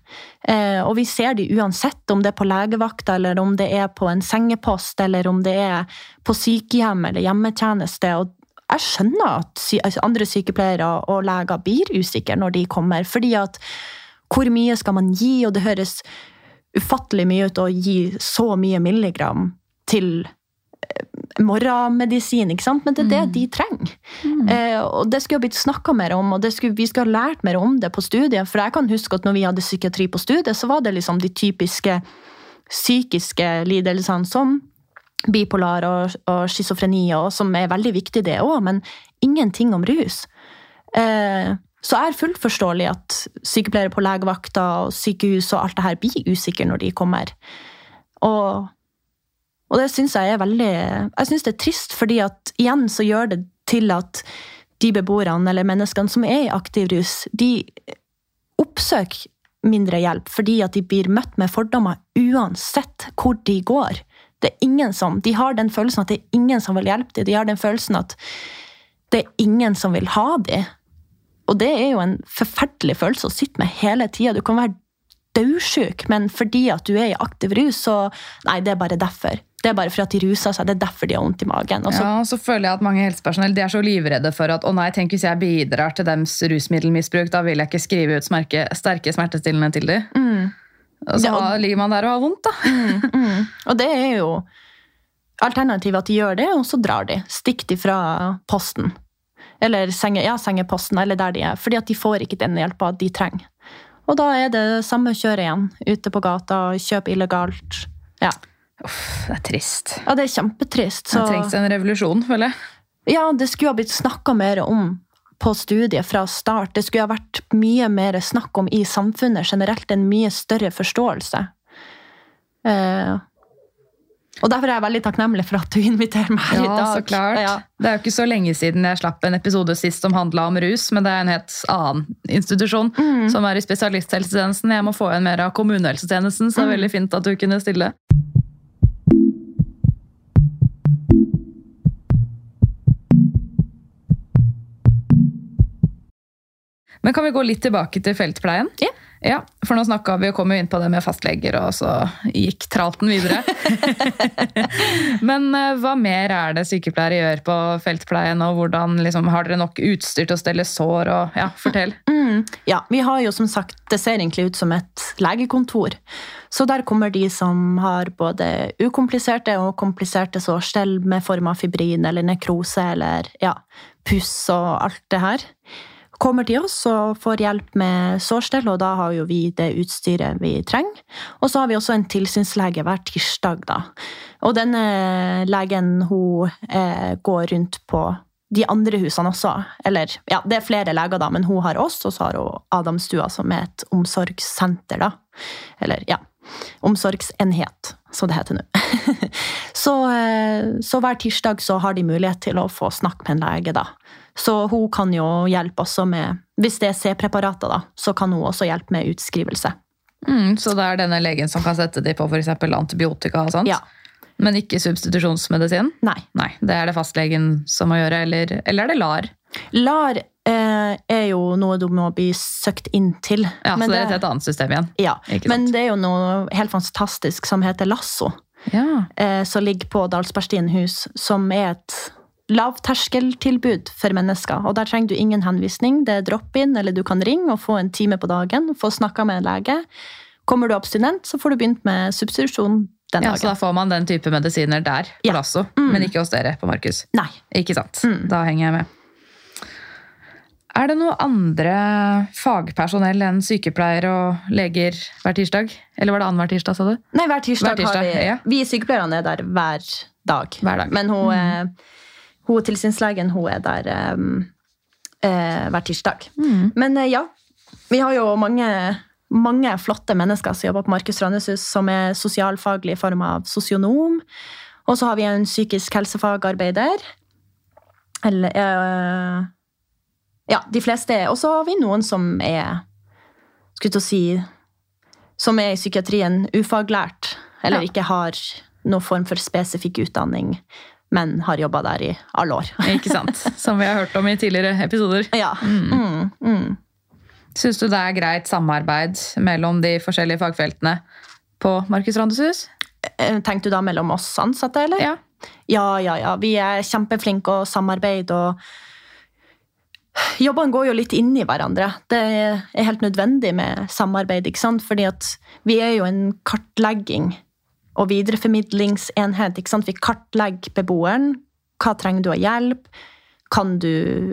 Speaker 2: Eh, og vi ser de uansett om det er på legevakta, eller om det er på en sengepost, eller om det er på sykehjem eller hjemmetjeneste. Og jeg skjønner at altså andre sykepleiere og leger blir usikre når de kommer, fordi at hvor mye skal man gi, og det høres ufattelig mye ut å gi så mye milligram til eh, morgenmedisin, ikke sant? men det er det de trenger. Eh, og det skulle ha blitt snakka mer om, og det skulle, vi skulle ha lært mer om det på studiet. For jeg kan huske at når vi hadde psykiatri på studiet, så var det liksom de typiske psykiske lidelsene som bipolar og, og schizofreni, som er veldig viktig det òg, men ingenting om rus. Eh, så er fullt forståelig at sykepleiere på legevakta og sykehus og alt det her blir usikre når de kommer. Og, og det syns jeg er veldig Jeg synes det er trist, fordi at igjen så gjør det til at de beboerne eller menneskene som er i aktiv rus, de oppsøker mindre hjelp fordi at de blir møtt med fordommer uansett hvor de går. Det er ingen som, De har den følelsen at det er ingen som vil hjelpe dem. De har den følelsen at det er ingen som vil ha dem. Og det er jo en forferdelig følelse å sitte med hele tida. Du kan være daudsjuk, men fordi at du er i aktiv rus, så Nei, det er bare derfor. Det er bare fordi at de ruser seg. Det er derfor de har vondt i magen. Og så,
Speaker 1: Ja, og så føler jeg at mange helsepersonell de er så livredde for at å nei, tenk hvis jeg bidrar til dems rusmiddelmisbruk, da vil jeg ikke skrive ut smerke, sterke smertestillende til dem. Og så
Speaker 2: Ja,
Speaker 1: ligger man der og har vondt, da.
Speaker 2: mm. Og det er jo alternativet at de gjør det, og så drar de. Stikk de fra posten. Eller senge, ja, sengeposten, eller der de er. Fordi at de får ikke den hjelpa de trenger. Og da er det samme kjøret igjen. Ute på gata, kjøp illegalt. Ja,
Speaker 1: Det er trist.
Speaker 2: ja det er kjempetrist. Så
Speaker 1: Det trengs en revolusjon, føler jeg.
Speaker 2: ja, det skulle ha blitt snakka mer om på studiet fra start. Det skulle ha vært mye mer snakk om i samfunnet generelt. En mye større forståelse. Eh, og derfor er jeg veldig takknemlig for at du inviterer meg her i dag.
Speaker 1: så klart.
Speaker 2: Ja.
Speaker 1: Det er jo ikke så lenge siden jeg slapp en episode sist som handla om rus, men det er en helt annen institusjon
Speaker 2: Mm.
Speaker 1: som er i spesialisthelsetjenesten. Jeg må få igjen mer av kommunehelsetjenesten, så det er veldig fint at du kunne stille. Men kan vi gå litt tilbake til feltpleien?
Speaker 2: Ja.
Speaker 1: Ja, for nå snakka vi og kom jo inn på det med fastleger, og så gikk tralten videre. Men eh, hva mer er det sykepleiere gjør på feltpleien, og hvordan liksom, har dere nok utstyr til å stelle sår? Og, ja, fortell.
Speaker 2: Mm. Mm, ja, vi har jo som sagt, det ser egentlig ut som et legekontor. Så der kommer de som har både ukompliserte og kompliserte sårstell med form av fibrin eller nekrose eller ja, puss og alt det her. Kommer til oss og får hjelp med sårstell, og da har jo vi det utstyret vi trenger. Og så har vi også en tilsynslege hver tirsdag, da. Og denne legen hun eh, går rundt på de andre husene også. Eller ja, det er flere leger, da, men hun har oss, og så har hun Adamstua, som er et omsorgssenter, da. Eller ja, omsorgsenhet, som det heter nå. så, eh, så, hver tirsdag så har de mulighet til å få snakke med en lege, da. Så hun kan jo hjelpe også med Hvis det er C-preparater, da, så kan hun også hjelpe med utskrivelse.
Speaker 1: Mm, så det er denne legen som kan sette de på f.eks. antibiotika og sånt?
Speaker 2: Ja.
Speaker 1: Men ikke substitusjonsmedisin?
Speaker 2: Nei.
Speaker 1: Nei, Det er det fastlegen som må gjøre, eller, eller er det LAR?
Speaker 2: LAR eh, er jo noe du må bli søkt inn til.
Speaker 1: Ja, Så det er et annet system igjen?
Speaker 2: Ja, men det er jo noe helt fantastisk som heter Lasso.
Speaker 1: Ja.
Speaker 2: Eh, som ligger på Dalsbergstien hus, som er et lavterskeltilbud for mennesker. Og Der trenger du ingen henvisning. Det er drop-in, eller du kan ringe og få en time på dagen. Få snakka med en lege. Kommer du abstinent, så får du begynt med substitusjon den
Speaker 1: ja,
Speaker 2: dagen.
Speaker 1: Så da får man den type medisiner der, på
Speaker 2: Ja.
Speaker 1: Lasso,
Speaker 2: Mm.
Speaker 1: men ikke hos dere på Markus?
Speaker 2: Nei.
Speaker 1: Ikke sant?
Speaker 2: Mm.
Speaker 1: Da henger jeg med. Er det noe andre fagpersonell enn sykepleiere og leger hver tirsdag? Eller var det annenhver tirsdag, sa du?
Speaker 2: Nei, hver tirsdag,
Speaker 1: Hver tirsdag,
Speaker 2: har vi
Speaker 1: ja.
Speaker 2: Vi sykepleierne er der hver dag.
Speaker 1: Hver dag.
Speaker 2: Men hun, eh, hun tilsynslegen hun er der eh, eh, hver tirsdag. Men eh, ja, vi har jo mange, mange flotte mennesker som jobber på Markus Randeshus, som er sosialfaglig i form av sosionom. Og så har vi en psykisk helsefagarbeider. Eller eh, Ja, de fleste er Og så har vi noen som er Skulle til å si Som er i psykiatrien ufaglært, eller
Speaker 1: Ja.
Speaker 2: ikke har noen form for spesifikk utdanning, men har jobba der i alle år.
Speaker 1: Ikke sant? Som vi har hørt om i tidligere episoder.
Speaker 2: Ja. Mm, mm.
Speaker 1: Syns du det er greit samarbeid mellom de forskjellige fagfeltene på Markus Randeshus?
Speaker 2: Eh, Tenkte du da mellom oss ansatte, eller?
Speaker 1: Ja.
Speaker 2: Ja, ja, ja. Vi er kjempeflinke å samarbeide, og Jobbene går jo litt inn i hverandre. Det er helt nødvendig med samarbeid, ikke sant? Fordi at vi er jo en kartlegging og videreformidlingsenhet. Vi kartlegger beboeren. Hva trenger du av hjelp? Kan du,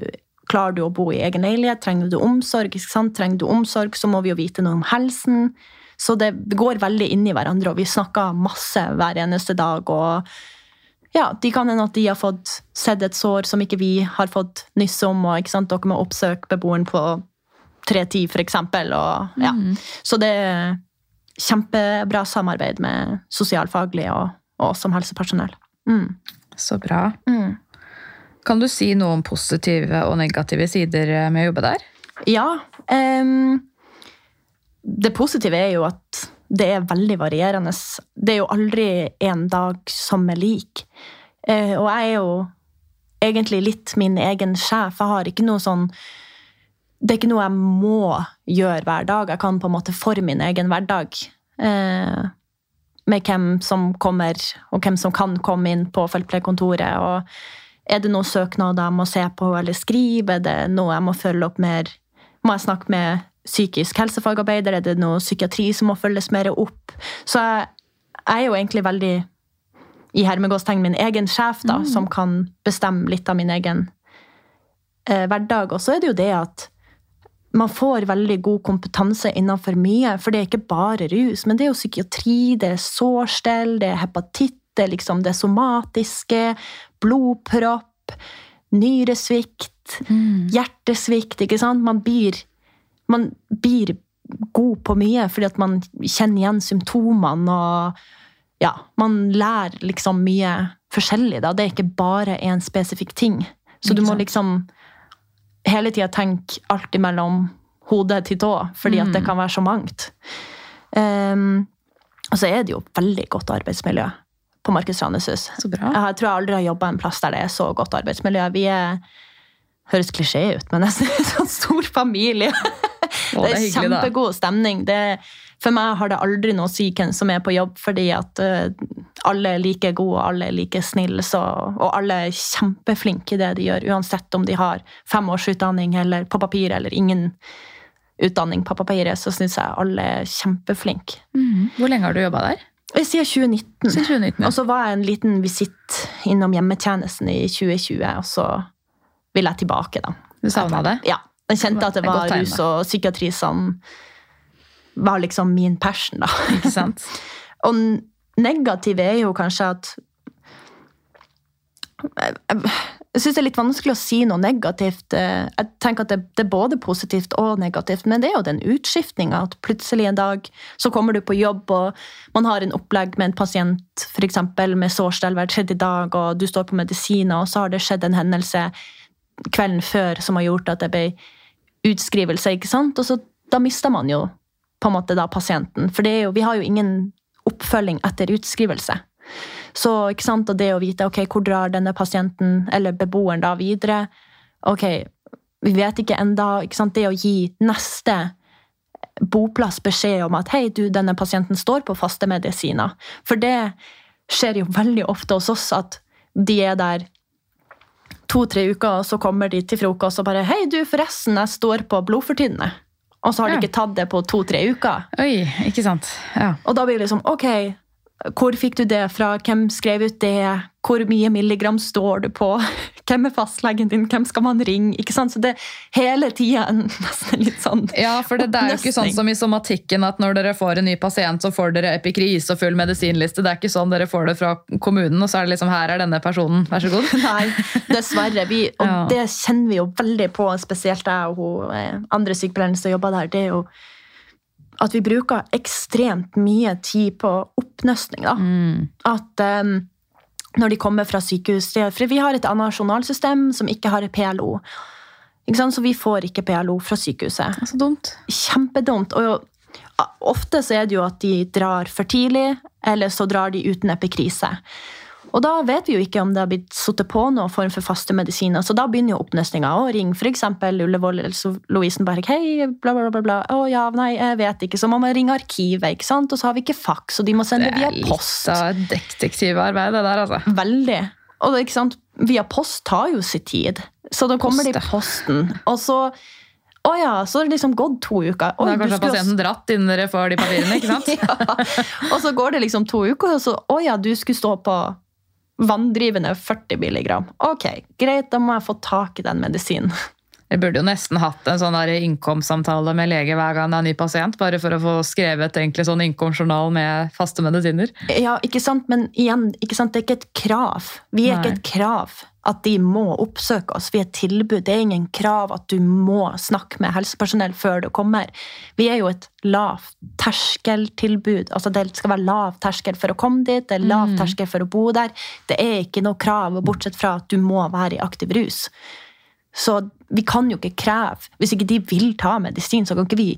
Speaker 2: klarer du å bo i egen leilighet? Trenger du omsorg? Trenger du omsorg, så må vi jo vite noe om helsen. Så det går veldig inn i hverandre, og vi snakker masse hver eneste dag. og ja, De kan hende at de har fått sett et sår som ikke vi har fått nyss om. og ikke sant? Dere må oppsøke beboeren på 3.10, for eksempel. Mm. Så det kjempebra samarbeid med sosialfaglige og, og oss som helsepersonell. Mm.
Speaker 1: Så bra.
Speaker 2: Mm.
Speaker 1: Kan du si noe om positive og negative sider med å jobbe der?
Speaker 2: Ja. Um, det positive er jo at det er veldig varierende. Det er jo aldri en dag som er lik. Uh, og jeg er jo egentlig litt min egen sjef. Jeg har ikke noe sånn Det er ikke noe jeg må gjøre hver dag. Jeg kan på en måte forme min egen hverdag. Eh, med hvem som kommer, og hvem som kan komme inn på feltpleiekontoret. Og er det noen søknader jeg må se på eller skrive? Er det noe jeg må følge opp mer? Må jeg snakke med psykisk helsefagarbeider? Er det noe psykiatri som må følges mer opp? Så jeg, jeg er jo egentlig veldig i hermegåstegn min egen sjef, da, som kan bestemme litt av min egen eh, hverdag. Og så er det jo det at man får veldig god kompetanse innenfor mye, for det er ikke bare rus, men det er jo psykiatri, det er sårstell, det er hepatitt, det er liksom det somatiske, blodpropp, nyresvikt, hjertesvikt, ikke sant? Man blir, man blir god på mye fordi at man kjenner igjen symptomene og ja, man lærer liksom mye forskjellig. Da. Det er ikke bare én spesifikk ting. Så du må liksom hele tida tenke alt imellom hodet til tå, fordi at det kan være så mangt. Um, og så er det jo veldig godt arbeidsmiljø på Markus Randeshus.
Speaker 1: Så.
Speaker 2: Jeg tror jeg aldri har jobba en plass der det er så godt arbeidsmiljø. Vi er Høres klisjé ut, men nesten en sånn stor familie.
Speaker 1: Å,
Speaker 2: det er,
Speaker 1: det, er
Speaker 2: kjempegod stemning. Det, for meg har det aldri noe å si hvem som er på jobb, fordi at eh, alle er like gode og alle er like snille. Så, og alle er kjempeflinke i det de gjør, uansett om de har fem års utdanning eller på papir eller ingen. utdanning, på papiret, så syns jeg alle er kjempeflinke.
Speaker 1: Hvor lenge har du jobba der?
Speaker 2: Siden 2019.
Speaker 1: Siden 2019.
Speaker 2: Og så var jeg en liten visitt innom hjemmetjenesten i 2020, og så vil jeg tilbake, da.
Speaker 1: Du savna det?
Speaker 2: Ja. Jeg kjente at det var rus og psykiatri som var liksom min passion, da.
Speaker 1: Ikke sant?
Speaker 2: Og negative er jo kanskje at Jeg, jeg, jeg syns det er litt vanskelig å si noe negativt. Eh, Jeg tenker at det, det er både positivt og negativt, men det er jo den utskiftninga. At plutselig en dag så kommer du på jobb, og man har en opplegg med en pasient for eksempel, med sårstell hver tredje dag, og du står på medisiner, og så har det skjedd en hendelse kvelden før som har gjort at det ble utskrivelse. ikke sant? Og så, da mister man jo på en måte da pasienten. For jo, vi har jo ingen oppfølging etter utskrivelse. Så ikke sant, og det å vite ok, hvor drar denne pasienten eller beboeren da videre Ok, vi vet ikke enda, ikke Det å gi neste boplass beskjed om at hei, du, denne pasienten står på faste medisiner. For det skjer jo veldig ofte hos oss at de er der to-tre uker, og så kommer de til frokost og bare Hei, du, forresten, jeg står på blodfortynnende. Og så har de ikke tatt det på to-tre uker.
Speaker 1: Oi, ikke sant. Ja.
Speaker 2: Og da blir det liksom Ok, hvor fikk du det fra? Hvem skrev ut det? Hvor mye milligram står du på? Hvem er fastlegen din? Hvem skal man ringe? Ikke sant? Så det er hele tida en nesten litt sånn
Speaker 1: Ja, for det, det er jo ikke sånn som i somatikken at når dere får en ny pasient, så får dere epikris og full medisinliste. Det er ikke sånn dere får det fra kommunen, og så er det liksom her er denne personen, vær så god.
Speaker 2: Nei, dessverre. Vi, og
Speaker 1: Ja.
Speaker 2: det kjenner vi jo veldig på, spesielt jeg og hun, eh, andre sykepleieren som jobber der. Det er jo at vi bruker ekstremt mye tid på oppnøstning. Da.
Speaker 1: Mm.
Speaker 2: At um, når de kommer fra sykehus For vi har et annet journalsystem som ikke har PLO. Ikke? Så vi får ikke PLO fra sykehuset.
Speaker 1: Så dumt.
Speaker 2: Kjempedumt. Og ofte så er det jo at de drar for tidlig, eller så drar de uten epikrise. Og da vet vi jo ikke om det har blitt satt på noen form for faste medisiner. Så da begynner jo oppnøstinga å ringe f.eks. Ullevål eller så- Lovisenberg. Hei, bla, bla, bla, bla. Å ja, nei, jeg vet ikke. Så må man ringe arkivet, ikke sant? Og så har vi ikke faks, og de må sende
Speaker 1: Det
Speaker 2: via
Speaker 1: er litt av et detektivarbeid, det der, altså.
Speaker 2: Veldig. Og det, ikke sant? via post tar jo sin tid. Så da kommer
Speaker 1: Post,
Speaker 2: det i posten, og så Å ja, så har det liksom gått to uker. Oi,
Speaker 1: Da har kanskje pasienten også... dratt innen dere får de papirene, ikke sant?
Speaker 2: ja. Og så går det liksom to uker, og så Å ja, du skulle stå på vanndrivende 40 milligram. Ok, greit, da må jeg få tak i den medisinen.
Speaker 1: Jeg burde jo nesten hatt en sånn der innkomstsamtale med lege hver gang det er en ny pasient, bare for å få skrevet egentlig sånn innkomstjournal med faste medisiner.
Speaker 2: Ja, ikke sant? Men igjen, ikke sant? det er ikke et krav. Vi er
Speaker 1: Nei.
Speaker 2: ikke et krav at de må oppsøke oss. Vi er et tilbud. Det er ingen krav at du må snakke med helsepersonell før du kommer. Vi er jo et lavt terskeltilbud. Altså det skal være lav terskel for å komme dit, det er lav terskel for å bo der. Det er ikke noe krav, bortsett fra at du må være i aktiv rus. Så vi kan jo ikke kreve Hvis ikke de vil ta medisin, så kan ikke vi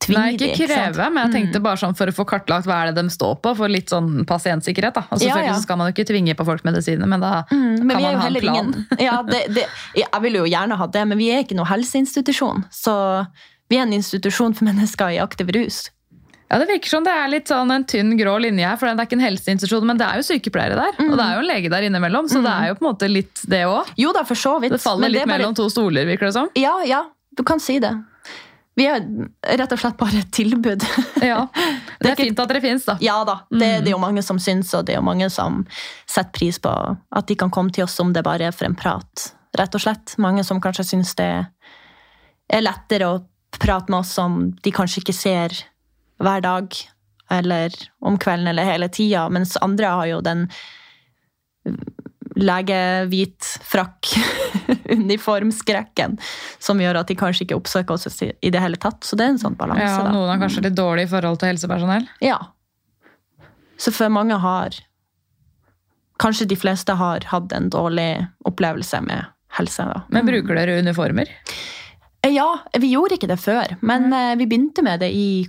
Speaker 2: tvinge
Speaker 1: Nei, ikke kreve, men jeg tenkte bare sånn for å få kartlagt hva er det de står på, for litt sånn pasientsikkerhet. da. Og selvfølgelig
Speaker 2: Ja, ja.
Speaker 1: så skal man jo ikke tvinge på folk medisiner, men da
Speaker 2: Mm, men
Speaker 1: kan man ha en plan.
Speaker 2: ingen ja, det, det, Jeg vil jo gjerne ha det, men vi er ikke noen helseinstitusjon. Så vi er en institusjon for mennesker i aktiv rus.
Speaker 1: Ja, Det virker som det er litt sånn en tynn grå linje her, for det er ikke en helseinstitusjon, men det er jo sykepleiere der. Og det er jo en lege der innimellom, så det er jo på en måte litt det òg.
Speaker 2: Jo da, for så vidt.
Speaker 1: Det faller
Speaker 2: men
Speaker 1: litt
Speaker 2: bare-
Speaker 1: mellom to stoler, virker det som.
Speaker 2: Ja, ja, du kan si det. Vi er rett og slett bare et tilbud.
Speaker 1: Ja, Det er fint at dere fins, da.
Speaker 2: ja da, det, det er jo mange som syns, og det er jo mange som setter pris på at de kan komme til oss om det bare er for en prat. Rett og slett. Mange som kanskje syns det er lettere å prate med oss som de kanskje ikke ser hver dag, eller om kvelden eller hele tida, mens andre har jo den lege-hvit frakk-uniformskrekken som gjør at de kanskje ikke oppsøker oss i det hele tatt. Så det er en sånn balanse.
Speaker 1: Ja. Noen har kanskje litt dårlig forhold til helsepersonell.
Speaker 2: Ja. Så for mange har Kanskje de fleste har hatt en dårlig opplevelse med helse. Da.
Speaker 1: Men bruker dere uniformer?
Speaker 2: Eh, Ja, vi gjorde ikke det før, men eh, vi begynte med det i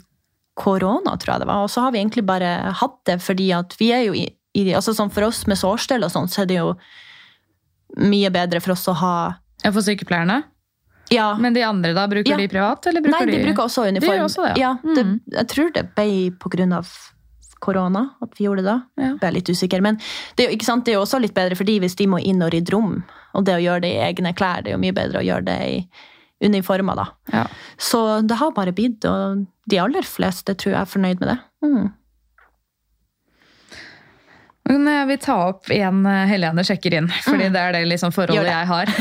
Speaker 2: korona, tror jeg det var. Og så har vi egentlig bare hatt det fordi at vi er jo i, i altså sånn For oss med sårstell og sånn, så er det jo mye bedre for oss å ha
Speaker 1: Ja, For sykepleierne?
Speaker 2: Ja.
Speaker 1: Men de andre, da? Bruker
Speaker 2: Ja.
Speaker 1: de privat? Eller bruker
Speaker 2: Nei, de bruker også uniform.
Speaker 1: gjør også det, ja.
Speaker 2: ja. det,
Speaker 1: Mm.
Speaker 2: jeg tror det ble på grunn av korona at vi gjorde det da.
Speaker 1: Ja.
Speaker 2: Er litt usikker. Men det er, jo, det er jo også litt bedre for de hvis de må inn og rydde rom. Og det å gjøre det i egne klær, det er jo mye bedre å gjøre det i, uniformer, da.
Speaker 1: Ja.
Speaker 2: Så det har bare blitt, og de aller fleste tror jeg er fornøyd med det. Mm.
Speaker 1: Men jeg vil ta opp en eh, Helene sjekker inn, fordi det er det liksom
Speaker 2: Mm.
Speaker 1: Forholdet
Speaker 2: det.
Speaker 1: jeg har.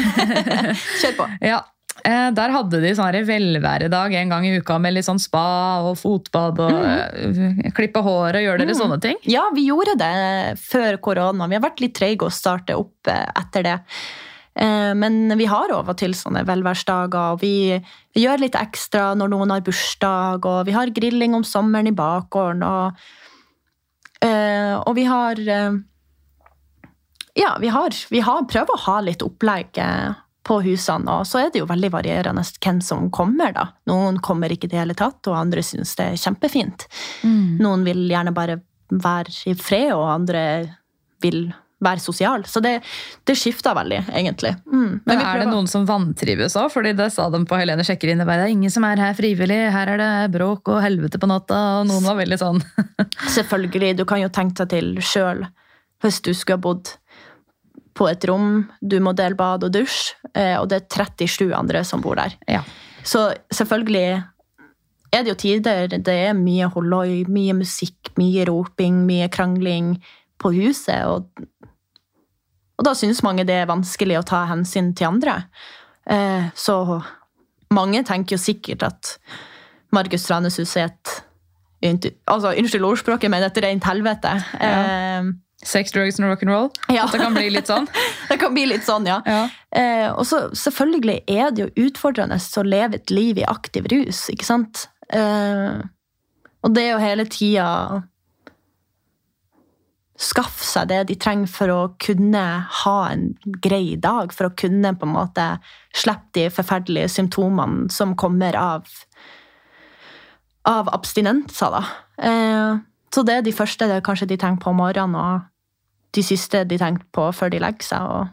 Speaker 2: Kjør på.
Speaker 1: ja. Eh, Der hadde de sånn velværedag en gang i uka med litt sånn spa og fotbad og mm. klippe hår og gjør dere sånne ting?
Speaker 2: Ja, vi gjorde det før korona. Vi har vært litt treige å starte opp eh, etter det. Eh, Men vi har av og til sånne velværsdager, og vi gjør litt ekstra når noen har bursdag, og vi har grilling om sommeren i bakgården, og, eh, og vi har eh, Ja, vi har, vi har prøvd å ha litt opplegg eh, på husene, og så er det jo veldig varierende hvem som kommer, da. Noen kommer ikke i det hele tatt, og andre syns det er kjempefint. Noen vil gjerne bare være i fred, og andre vil være sosial. Så det, det skifta veldig, egentlig. Mm.
Speaker 1: Men
Speaker 2: Men
Speaker 1: er det noen som vantrives òg? Fordi det sa de på Helene sjekker inn. Det er ingen som er her frivillig. Her er det bråk og helvete på natta. Og noen var veldig sånn
Speaker 2: Selvfølgelig, du kan jo tenke deg til sjøl hvis du skulle ha bodd på et rom, du må dele bad og dusj, eh, og det er 37 andre som bor der.
Speaker 1: Ja.
Speaker 2: Så selvfølgelig er det jo tider det er mye holloi, mye musikk, mye roping, mye krangling på huset, og, og da syns mange det er vanskelig å ta hensyn til andre. Eh, så mange tenker jo sikkert at Markus Tranesus er et altså, unnskyld ordspråket, men et rent helvete. Eh,
Speaker 1: Sex, drugs and rock'n'roll.
Speaker 2: Ja.
Speaker 1: Det kan bli litt sånn.
Speaker 2: det kan bli litt sånn, ja.
Speaker 1: Ja.
Speaker 2: Eh, og så selvfølgelig er det jo utfordrende å leve et liv i aktiv rus, ikke sant? Eh, og det er jo hele tida Skaffe seg det de trenger for å kunne ha en grei dag, for å kunne på en måte slippe de forferdelige symptomene som kommer av av abstinenser. Eh, så det er de første det kanskje de tenker på om morgenen, og de siste de tenker på før de legger seg. og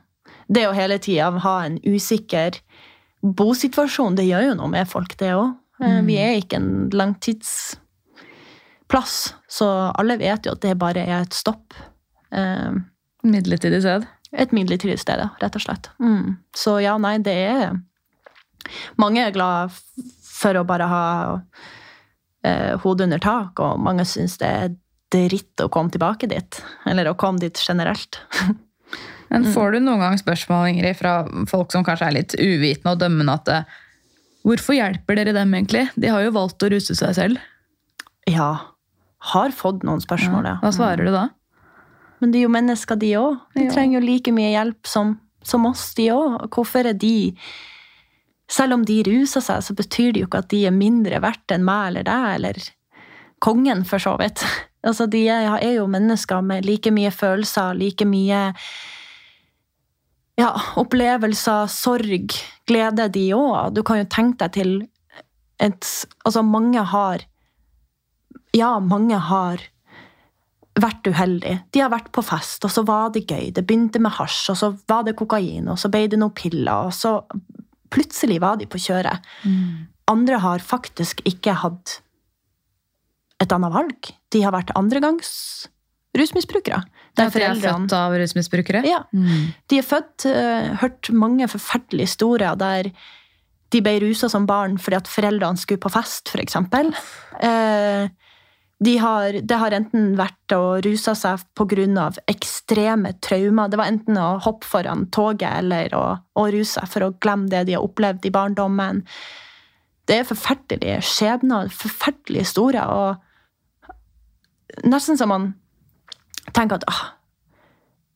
Speaker 2: det å hele tida ha en usikker bosituasjon, det gjør jo noe med folk, det òg. Vi er ikke en langtidsplass, så alle vet jo at det bare er et stopp. Eh,
Speaker 1: Midlertidig sted.
Speaker 2: Et midlertidig sted, ja, rett og slett. Mm. Så ja, nei, det er Mange er glad for å bare ha eh, hodet under tak, og mange syns det er dritt å komme tilbake dit. Eller å komme dit generelt.
Speaker 1: Men
Speaker 2: Mm.
Speaker 1: får du noen gang spørsmål Ingrid, fra folk som kanskje er litt uvitende og dømmende at eh, Hvorfor hjelper dere dem egentlig? De har jo valgt å ruse seg selv.
Speaker 2: Ja. Har fått noen spørsmål, ja.
Speaker 1: Hva svarer du da?
Speaker 2: Men de er jo mennesker, de òg. De trenger jo like mye hjelp som, som oss, de òg. Hvorfor er de Selv om de ruser seg, så betyr det jo ikke at de er mindre verdt enn meg eller deg, eller kongen, for så vidt. Altså, de er, er jo mennesker med like mye følelser, like mye ja, opplevelser, sorg, glede, de òg. Du kan jo tenke deg til et Altså, mange har Ja, mange har vært uheldige. De har vært på fest, og så var det gøy. Det begynte med hasj, og så var det kokain, og så ble det noen piller, og så plutselig var de på kjøret. Andre har faktisk ikke hatt et annet valg. De har vært andregangs rusmisbrukere. Der
Speaker 1: de er født av rusmisbrukere?
Speaker 2: Ja.
Speaker 1: Mm.
Speaker 2: De er født, eh, hørt mange forferdelige historier der de ble rusa som barn fordi at foreldrene skulle på fest, f.eks. Eh, de har, det har enten vært å ruse seg pga. ekstreme traumer. Det var enten å hoppe foran toget eller å, å ruse seg for å glemme det de har opplevd i barndommen. Det er forferdelige skjebner, forferdelige historier. og Nesten som man tenker at ah,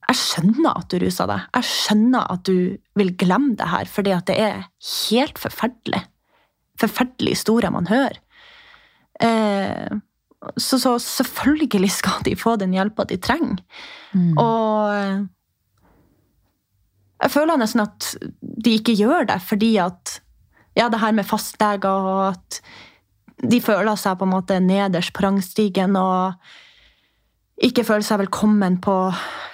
Speaker 2: jeg skjønner at du ruser deg. Jeg skjønner at du vil glemme det her, fordi at det er helt forferdelig. Forferdelige historier man hører. Eh, så, så selvfølgelig skal de få den hjelpa de trenger. Og eh, jeg føler nesten at de ikke gjør det fordi at Ja, det her med fastleger og at de føler seg på en måte nederst på rangstigen og ikke føler seg velkommen på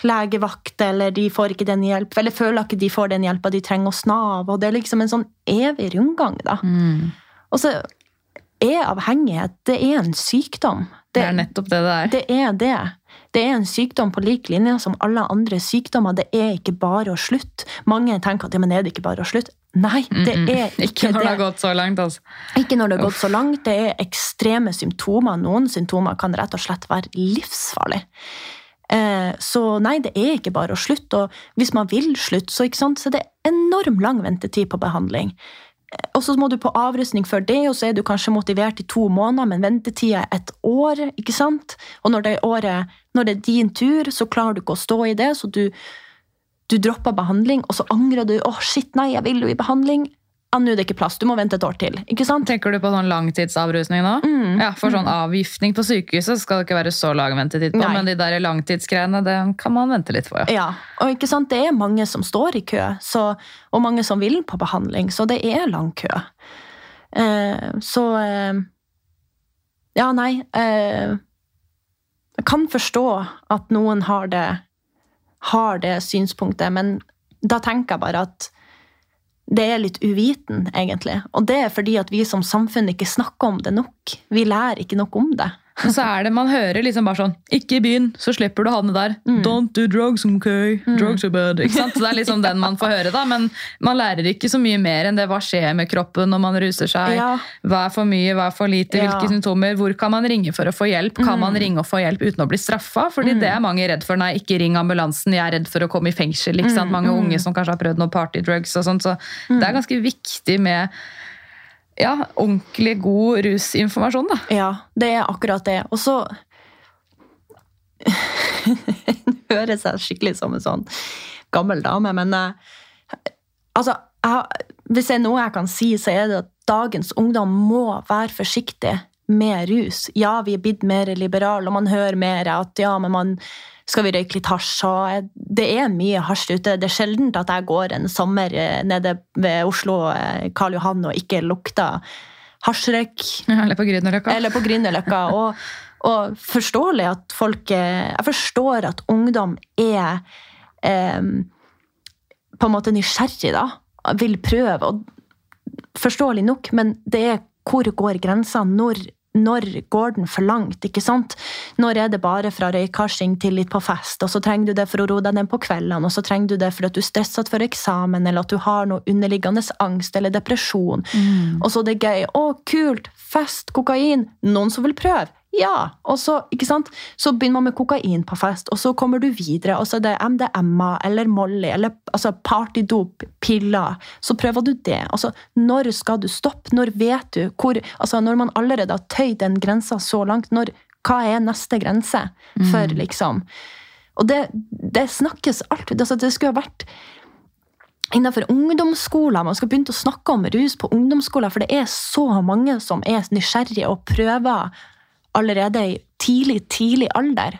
Speaker 2: legevakt, eller de får ikke den hjelp, eller føler ikke de får den hjelpa de trenger hos Nav. og Det er liksom en sånn evig rundgang. da.
Speaker 1: Mm.
Speaker 2: Og så er avhengighet det er en sykdom.
Speaker 1: Det er nettopp det det er.
Speaker 2: Det er det. Det er en sykdom på lik linje som alle andre sykdommer. Det er ikke bare å slutte. Mange tenker at ja, men er det ikke bare å slutte? Nei, det er
Speaker 1: Ikke
Speaker 2: ikke
Speaker 1: når det
Speaker 2: det.
Speaker 1: har gått så langt, altså.
Speaker 2: Ikke når det har gått så langt. Det er ekstreme symptomer. Noen symptomer kan rett og slett være livsfarlige. Eh, så nei, det er ikke bare å slutte. Og hvis man vil slutte, så, så er det enormt lang ventetid på behandling. Og så må du på avrustning før det, og så er du kanskje motivert i to måneder, men ventetida er et år. ikke sant? Og når det er, året, når det er din tur, så klarer du ikke å stå i det, så du, du dropper behandling, og så angrer du. 'Å, shit, nei, jeg vil jo i behandling.' Ja, nå er det ikke plass, du må vente et år til. ikke sant?
Speaker 1: Tenker du på sånn langtidsavrusning nå?
Speaker 2: Mm.
Speaker 1: Ja, For sånn avgiftning på sykehuset skal det ikke være så lang ventetid på,
Speaker 2: Nei.
Speaker 1: men de der langtidsgreiene det kan man vente litt på, ja.
Speaker 2: Ja, og ikke sant, det er mange som står i kø, så, og mange som vil på behandling, så det er lang kø. Eh, så eh, Ja, nei eh, Jeg kan forstå at noen har det, har det synspunktet, men da tenker jeg bare at det er litt uviten, egentlig. Og det er fordi at vi som samfunn ikke snakker om det nok. Vi lærer ikke nok om det.
Speaker 1: Men så er det, man hører liksom bare sånn Ikke begynn, så slipper du å havne der.
Speaker 2: Mm.
Speaker 1: Don't do drugs, ok? Drugs are bad. Ikke sant? Så det er liksom den man får høre, da. Men man lærer ikke så mye mer enn det. Hva skjer med kroppen når man ruser seg?
Speaker 2: Ja.
Speaker 1: Hva er for mye, hva er for lite?
Speaker 2: Ja.
Speaker 1: Hvilke symptomer? Hvor kan man ringe for å få hjelp? Kan man ringe og få hjelp uten å bli straffa? Fordi det er mange redd for. Nei, ikke ring ambulansen, jeg er redd for å komme i fengsel. Ikke sant? Mange unge som kanskje har prøvd noe partydrugs og sånt. Så det er ganske viktig med ja, ordentlig god rusinformasjon, da.
Speaker 2: Ja, det er akkurat det. Og så høres jeg skikkelig som en sånn gammel dame, men eh, altså, jeg, hvis det er noe jeg kan si, så er det at dagens ungdom må være forsiktig med rus. Ja, vi er blitt mer liberale, og man hører mer at ja, men man skal vi røyke litt hasj? Og det er mye hasj ute. Det er sjelden at jeg går en sommer eh, nede ved Oslo eh, Karl Johan og ikke lukter hasjrøyk.
Speaker 1: Eller på Grünerløkka.
Speaker 2: Eller på Grünerløkka. Og, og forståelig at folk eh, Jeg forstår at ungdom er eh, på en måte nysgjerrig, da. Vil prøve. Og forståelig nok, men det er hvor går grensa? Når, når går den for langt? ikke sant? Når er det bare fra røykasjing til litt på fest, og så trenger du det for å roe deg ned på kveldene, og så trenger du det for at du er stresset for eksamen, eller at du har noe underliggende angst eller depresjon. Og så det er gøy. Å, kult! Fest, kokain. Noen som vil prøve? Ja. Og så, ikke sant? så begynner man med kokain på fest, og så kommer du videre. Og så er det MDMA eller Molly eller altså partydop, piller. Så prøver du det. Altså, når skal du stoppe? Når vet du hvor altså, Når man allerede har tøyd den grensa så langt, når, hva er neste grense for, liksom? Og det, det snakkes alltid altså, Det skulle ha vært innenfor ungdomsskoler. Man skal begynne å snakke om rus på ungdomsskoler, for det er så mange som er nysgjerrige og prøver allerede i tidlig, tidlig alder.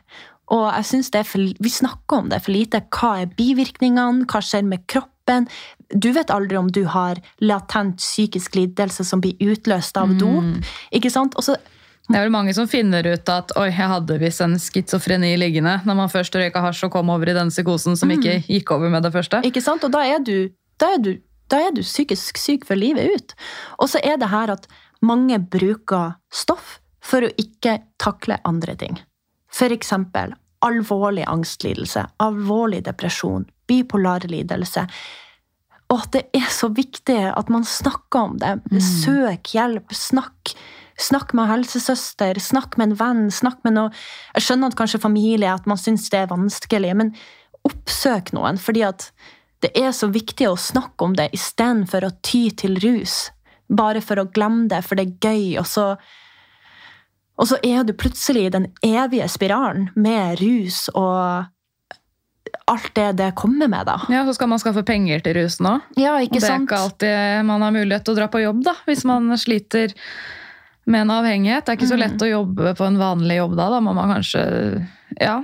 Speaker 2: Og jeg synes det er for, Vi snakker om det for lite. Hva er bivirkningene? Hva skjer med kroppen? Du vet aldri om du har latent psykisk lidelse som blir utløst av dop. ikke sant? Og så
Speaker 1: Det er vel mange som finner ut at oi, jeg hadde visst en schizofreni liggende når man først røyka hasj og kom over i den psykosen som ikke gikk over med det første.
Speaker 2: Ikke sant? Og da er du, da er du, da er du psykisk syk for livet ut. Og så er det her at mange bruker stoff for å ikke takle andre ting. Eksempel alvorlig angstlidelse, alvorlig depresjon, bipolar lidelse. Og det er så viktig at man snakker om det. Søk hjelp. Snakk. Snakk med helsesøster, snakk med en venn. snakk med noe. Jeg skjønner at kanskje familie at man syns det er vanskelig, men oppsøk noen. fordi at det er så viktig å snakke om det istedenfor å ty til rus. Bare for å glemme det, for det er gøy. Og så, og så er du plutselig i den evige spiralen med rus og alt det det kommer med, da.
Speaker 1: Ja, Så skal man skaffe penger til rusen òg.
Speaker 2: Ja,
Speaker 1: Og
Speaker 2: ikke
Speaker 1: det er
Speaker 2: sant?
Speaker 1: ikke alltid man har mulighet til å dra på jobb, da, hvis man sliter med en avhengighet. Det er ikke så lett å jobbe på en vanlig jobb da. Da må man kanskje ja,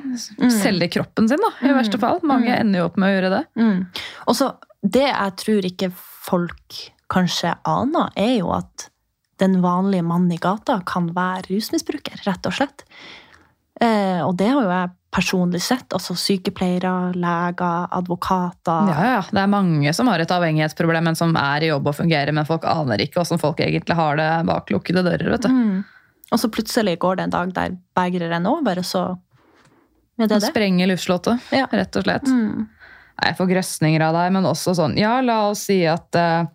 Speaker 1: selge kroppen sin, da, i verste fall. Mange ender jo opp med å gjøre det.
Speaker 2: Mm. Og så, det jeg tror ikke folk kanskje aner, er jo at den vanlige mannen i gata kan være rusmisbruker, rett og slett. Eh, og det har jo jeg personlig sett. Altså sykepleiere, leger, advokater.
Speaker 1: Ja, ja, Det er mange som har et avhengighetsproblem, men som er i jobb og fungerer, men folk aner ikke hvordan folk egentlig har det bak lukkede dører. vet du.
Speaker 2: Mm. Og så plutselig går det en dag der begeret renner over, og så er det det.
Speaker 1: Sprenger luftslottet,
Speaker 2: Ja.
Speaker 1: rett og slett.
Speaker 2: Mm.
Speaker 1: Jeg får grøsninger av deg, men også sånn Ja, la oss si at eh,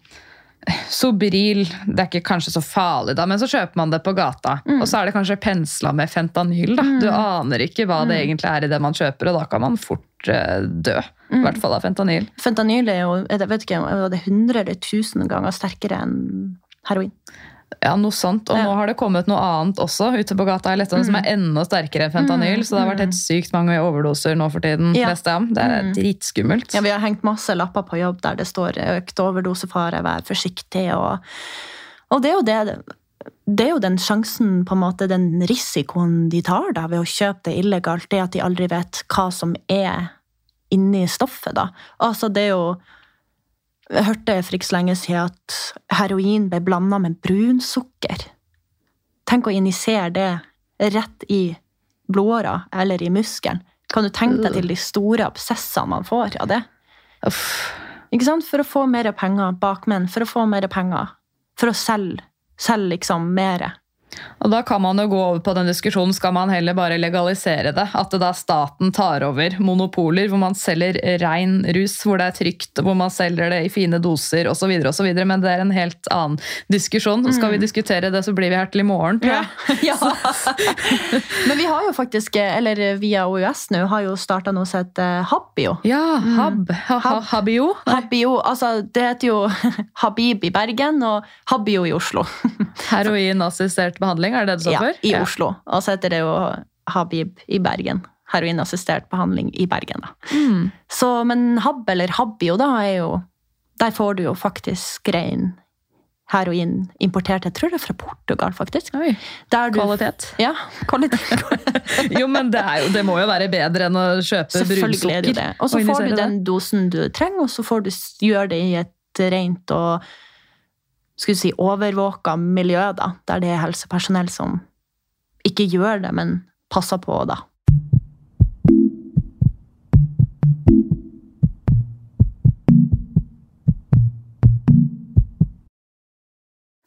Speaker 1: Sobril det er ikke kanskje så farlig, da, men så kjøper man det på gata.
Speaker 2: Mm.
Speaker 1: Og så er det kanskje pensla med fentanyl. da. Du aner ikke hva
Speaker 2: Mm.
Speaker 1: det egentlig er i det man kjøper, og da kan man fort uh, dø. I
Speaker 2: Mm.
Speaker 1: hvert fall av fentanyl.
Speaker 2: Fentanyl er jo jeg vet ikke, er det 100 eller 1000 ganger sterkere enn heroin.
Speaker 1: Ja, noe sånt. Og
Speaker 2: Ja.
Speaker 1: nå har det kommet noe annet også ute på gata i Lettland som er enda sterkere enn fentanyl.
Speaker 2: Mm,
Speaker 1: Så det har vært helt sykt mange overdoser nå for tiden.
Speaker 2: Ja.
Speaker 1: Det er
Speaker 2: Mm.
Speaker 1: dritskummelt.
Speaker 2: Ja, vi har hengt masse lapper på jobb der det står økt overdosefare, vær forsiktig. Og, og det er jo det det er jo den sjansen, på en måte, den risikoen de tar da, ved å kjøpe det illegalt, det at de aldri vet hva som er inni stoffet. da. Altså, det er jo Jeg hørte for ikke så lenge siden at heroin ble blanda med brunsukker. Tenk å injisere det rett i blodåra eller i muskelen. Kan du tenke deg til de store absessene man får av det?
Speaker 1: Uff.
Speaker 2: Ikke sant? For å få mer penger, bakmenn, for å få mer penger. For å selge, selge liksom mer.
Speaker 1: Og da kan man jo gå over på den diskusjonen, skal man heller bare legalisere det? At det da staten tar over monopoler, hvor man selger rein rus, hvor det er trygt, hvor man selger det i fine doser osv. Men det er en helt annen diskusjon. Mm. skal vi diskutere det, så blir vi her til i morgen, Ja.
Speaker 2: Ja. Men vi har jo faktisk, eller via OUS nå, har jo starta noe som heter Habio.
Speaker 1: Ja, Hab. Ha, ha,
Speaker 2: Hab.
Speaker 1: Habio.
Speaker 2: Habbio, altså Det heter jo Habib i Bergen og Habio i Oslo.
Speaker 1: Heroinassistert behandling, er det det står
Speaker 2: Ja,
Speaker 1: for?
Speaker 2: I Oslo. Og så heter det jo Habib i Bergen. Heroinassistert behandling i Bergen. da.
Speaker 1: Mm.
Speaker 2: Så, men Hab eller Habio, da er jo Der får du jo faktisk rein heroin importert. Jeg tror det er fra Portugal, faktisk.
Speaker 1: Oi,
Speaker 2: du,
Speaker 1: kvalitet.
Speaker 2: Ja, kvalitet.
Speaker 1: Jo, men det, jo, det må jo være bedre enn å kjøpe
Speaker 2: er
Speaker 1: brunsukker.
Speaker 2: Og så får du den dosen du trenger, og så får du gjøre det i et rent og skulle si, overvåka miljø, da, der det er helsepersonell som ikke gjør det, men passer på, da.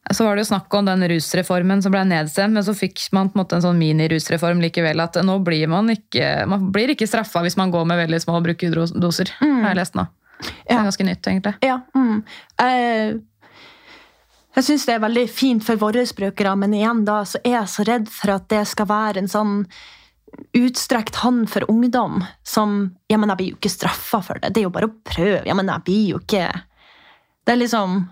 Speaker 1: Så var det jo snakk om den rusreformen som ble nedstemt, men så fikk man på en måte en sånn mini-rusreform likevel. At nå blir man ikke, man blir ikke straffa hvis man går med veldig små brukerdoser.
Speaker 2: Mm.
Speaker 1: Har jeg lest nå. Det er ganske nytt, egentlig.
Speaker 2: Ja. Mm. Jeg, jeg syns det er veldig fint for våre brukere, men igjen da så er jeg så redd for at det skal være en sånn utstrekt hånd for ungdom som Ja, men jeg blir jo ikke straffa for det. Det er jo bare å prøve. Ja, men jeg blir jo ikke Det er liksom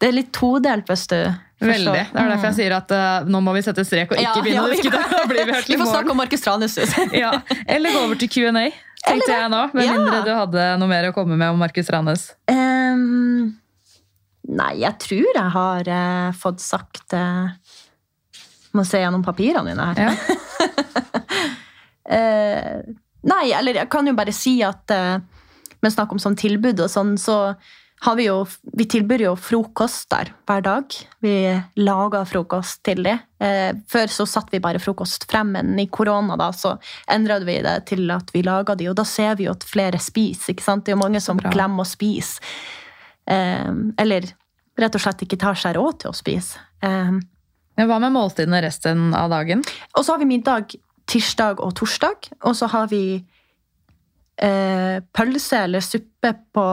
Speaker 2: Det er litt todelt, hvis du
Speaker 1: Veldig. Det er derfor jeg sier at uh, nå må vi sette strek og ikke
Speaker 2: Ja,
Speaker 1: begynne
Speaker 2: ja,
Speaker 1: å diskutere. Blir vi
Speaker 2: Vi får snakke om Markus Tranus.
Speaker 1: Ja. Eller gå over til Q&A, tenkte jeg nå. Med mindre du hadde noe mer å komme med om Markus Ranes.
Speaker 2: Ehm, nei, jeg tror jeg har eh, fått sagt eh, Må se gjennom papirene mine her.
Speaker 1: Ja.
Speaker 2: Eh, nei, eller jeg kan jo bare si at uh, med snakk om sånn tilbud og sånn, så har vi jo Vi tilbyr jo frokost der hver dag. Vi lager frokost til dem. Eh, før så satte vi bare frokost frem, men i korona da, så endra vi det til at vi lager de, og da ser vi jo at flere spiser. ikke sant? Det er jo mange som
Speaker 1: bra.
Speaker 2: glemmer å spise. Eh, eller rett og slett ikke tar seg råd til å spise. Eh,
Speaker 1: Men hva med måltidene resten av dagen?
Speaker 2: og så har vi middag tirsdag og torsdag. Og så har vi eh, pølse eller suppe på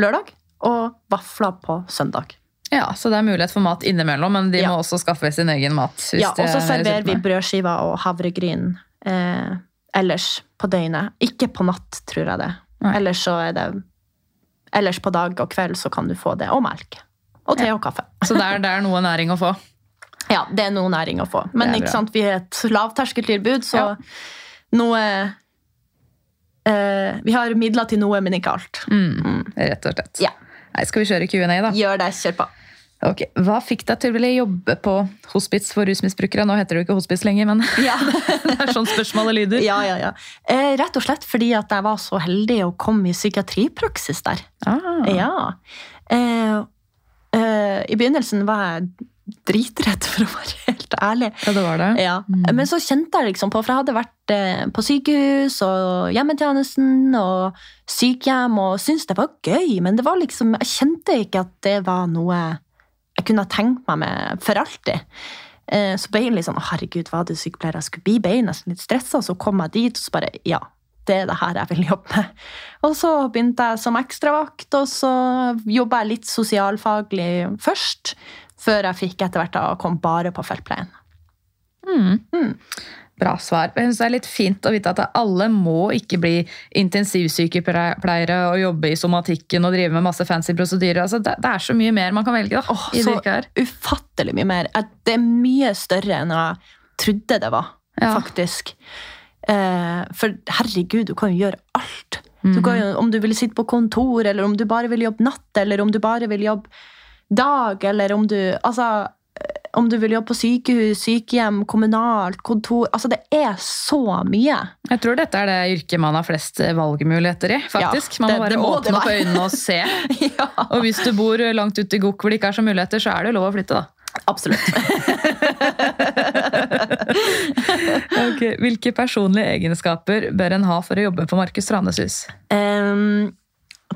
Speaker 2: lørdag. Og vafler på søndag.
Speaker 1: Ja, Så det er mulighet for mat innimellom, men de
Speaker 2: Ja.
Speaker 1: må også skaffe sin egen mat.
Speaker 2: Ja, og så
Speaker 1: er
Speaker 2: serverer vi brødskiver og havregryn eh, ellers på døgnet. Ikke på natt, tror jeg det.
Speaker 1: Nei.
Speaker 2: Ellers så er det Ellers på dag og kveld så kan du få det. Og melk. Og te og kaffe.
Speaker 1: Så det er, det er noe næring å få.
Speaker 2: Ja, det er noe næring å få. Men ikke sant, vi er et lavterskeltilbud, så
Speaker 1: Ja.
Speaker 2: noe eh, Vi har midler til noe, men ikke alt.
Speaker 1: Mm, rett og slett.
Speaker 2: Ja.
Speaker 1: Nei, skal vi kjøre Q&A, da?
Speaker 2: Gjør det, kjør på.
Speaker 1: Ok, Hva fikk deg til å ville jobbe på hospits for rusmisbrukere? Nå heter det jo ikke hospits lenger, men
Speaker 2: Ja.
Speaker 1: det er sånn spørsmålet lyder.
Speaker 2: ja, ja, ja. Eh, rett og slett fordi at jeg var så heldig å komme i psykiatripraksis der.
Speaker 1: Ah,
Speaker 2: Ja. Eh, eh, I begynnelsen var jeg dritredd, for å være helt ærlig.
Speaker 1: ja, det var det.
Speaker 2: Ja. Men så kjente jeg liksom på, for jeg hadde vært eh, på sykehus og hjemmetjenesten og sykehjem og syntes det var gøy, men det var liksom, jeg kjente ikke at det var noe jeg kunne ha tenkt meg med for alltid. Eh, Så ble jeg litt sånn, «Å, herregud, var det sykepleier jeg skulle bli? Ble jeg nesten litt stressa, så kom jeg dit, og så bare, ja, det er det her jeg vil jobbe med. Og så begynte jeg som ekstravakt, og så jobba jeg litt sosialfaglig først. Før jeg fikk etter hvert da komme bare på feltpleien.
Speaker 1: Bra svar. Jeg synes Det er litt fint å vite at alle må ikke bli intensivsykepleiere og jobbe i somatikken og drive med masse fancy prosedyrer. Altså, det, det er så mye mer man kan velge da, Oh,
Speaker 2: så ufattelig mye mer. Det er mye større enn jeg trodde det var,
Speaker 1: Ja.
Speaker 2: faktisk. Eh, for herregud, du kan jo gjøre alt. Du kan om du vil sitte på kontor, eller om du bare vil jobbe natt, eller om du bare vil jobbe dag, eller om du Altså, om du vil jobbe på sykehus, sykehjem, kommunalt, kontor Altså, det er så mye.
Speaker 1: Jeg tror dette er det yrket man har flest valgmuligheter i. faktisk.
Speaker 2: Ja,
Speaker 1: man må
Speaker 2: det- det
Speaker 1: bare
Speaker 2: må
Speaker 1: åpne opp øynene og se.
Speaker 2: ja,
Speaker 1: Og hvis du bor langt ute i Gokk hvor det ikke er så muligheter, så er det jo lov å flytte, da.
Speaker 2: absolutt.
Speaker 1: Ok, Hvilke personlige egenskaper bør en ha for å jobbe på Markus Tranes hus?
Speaker 2: Um,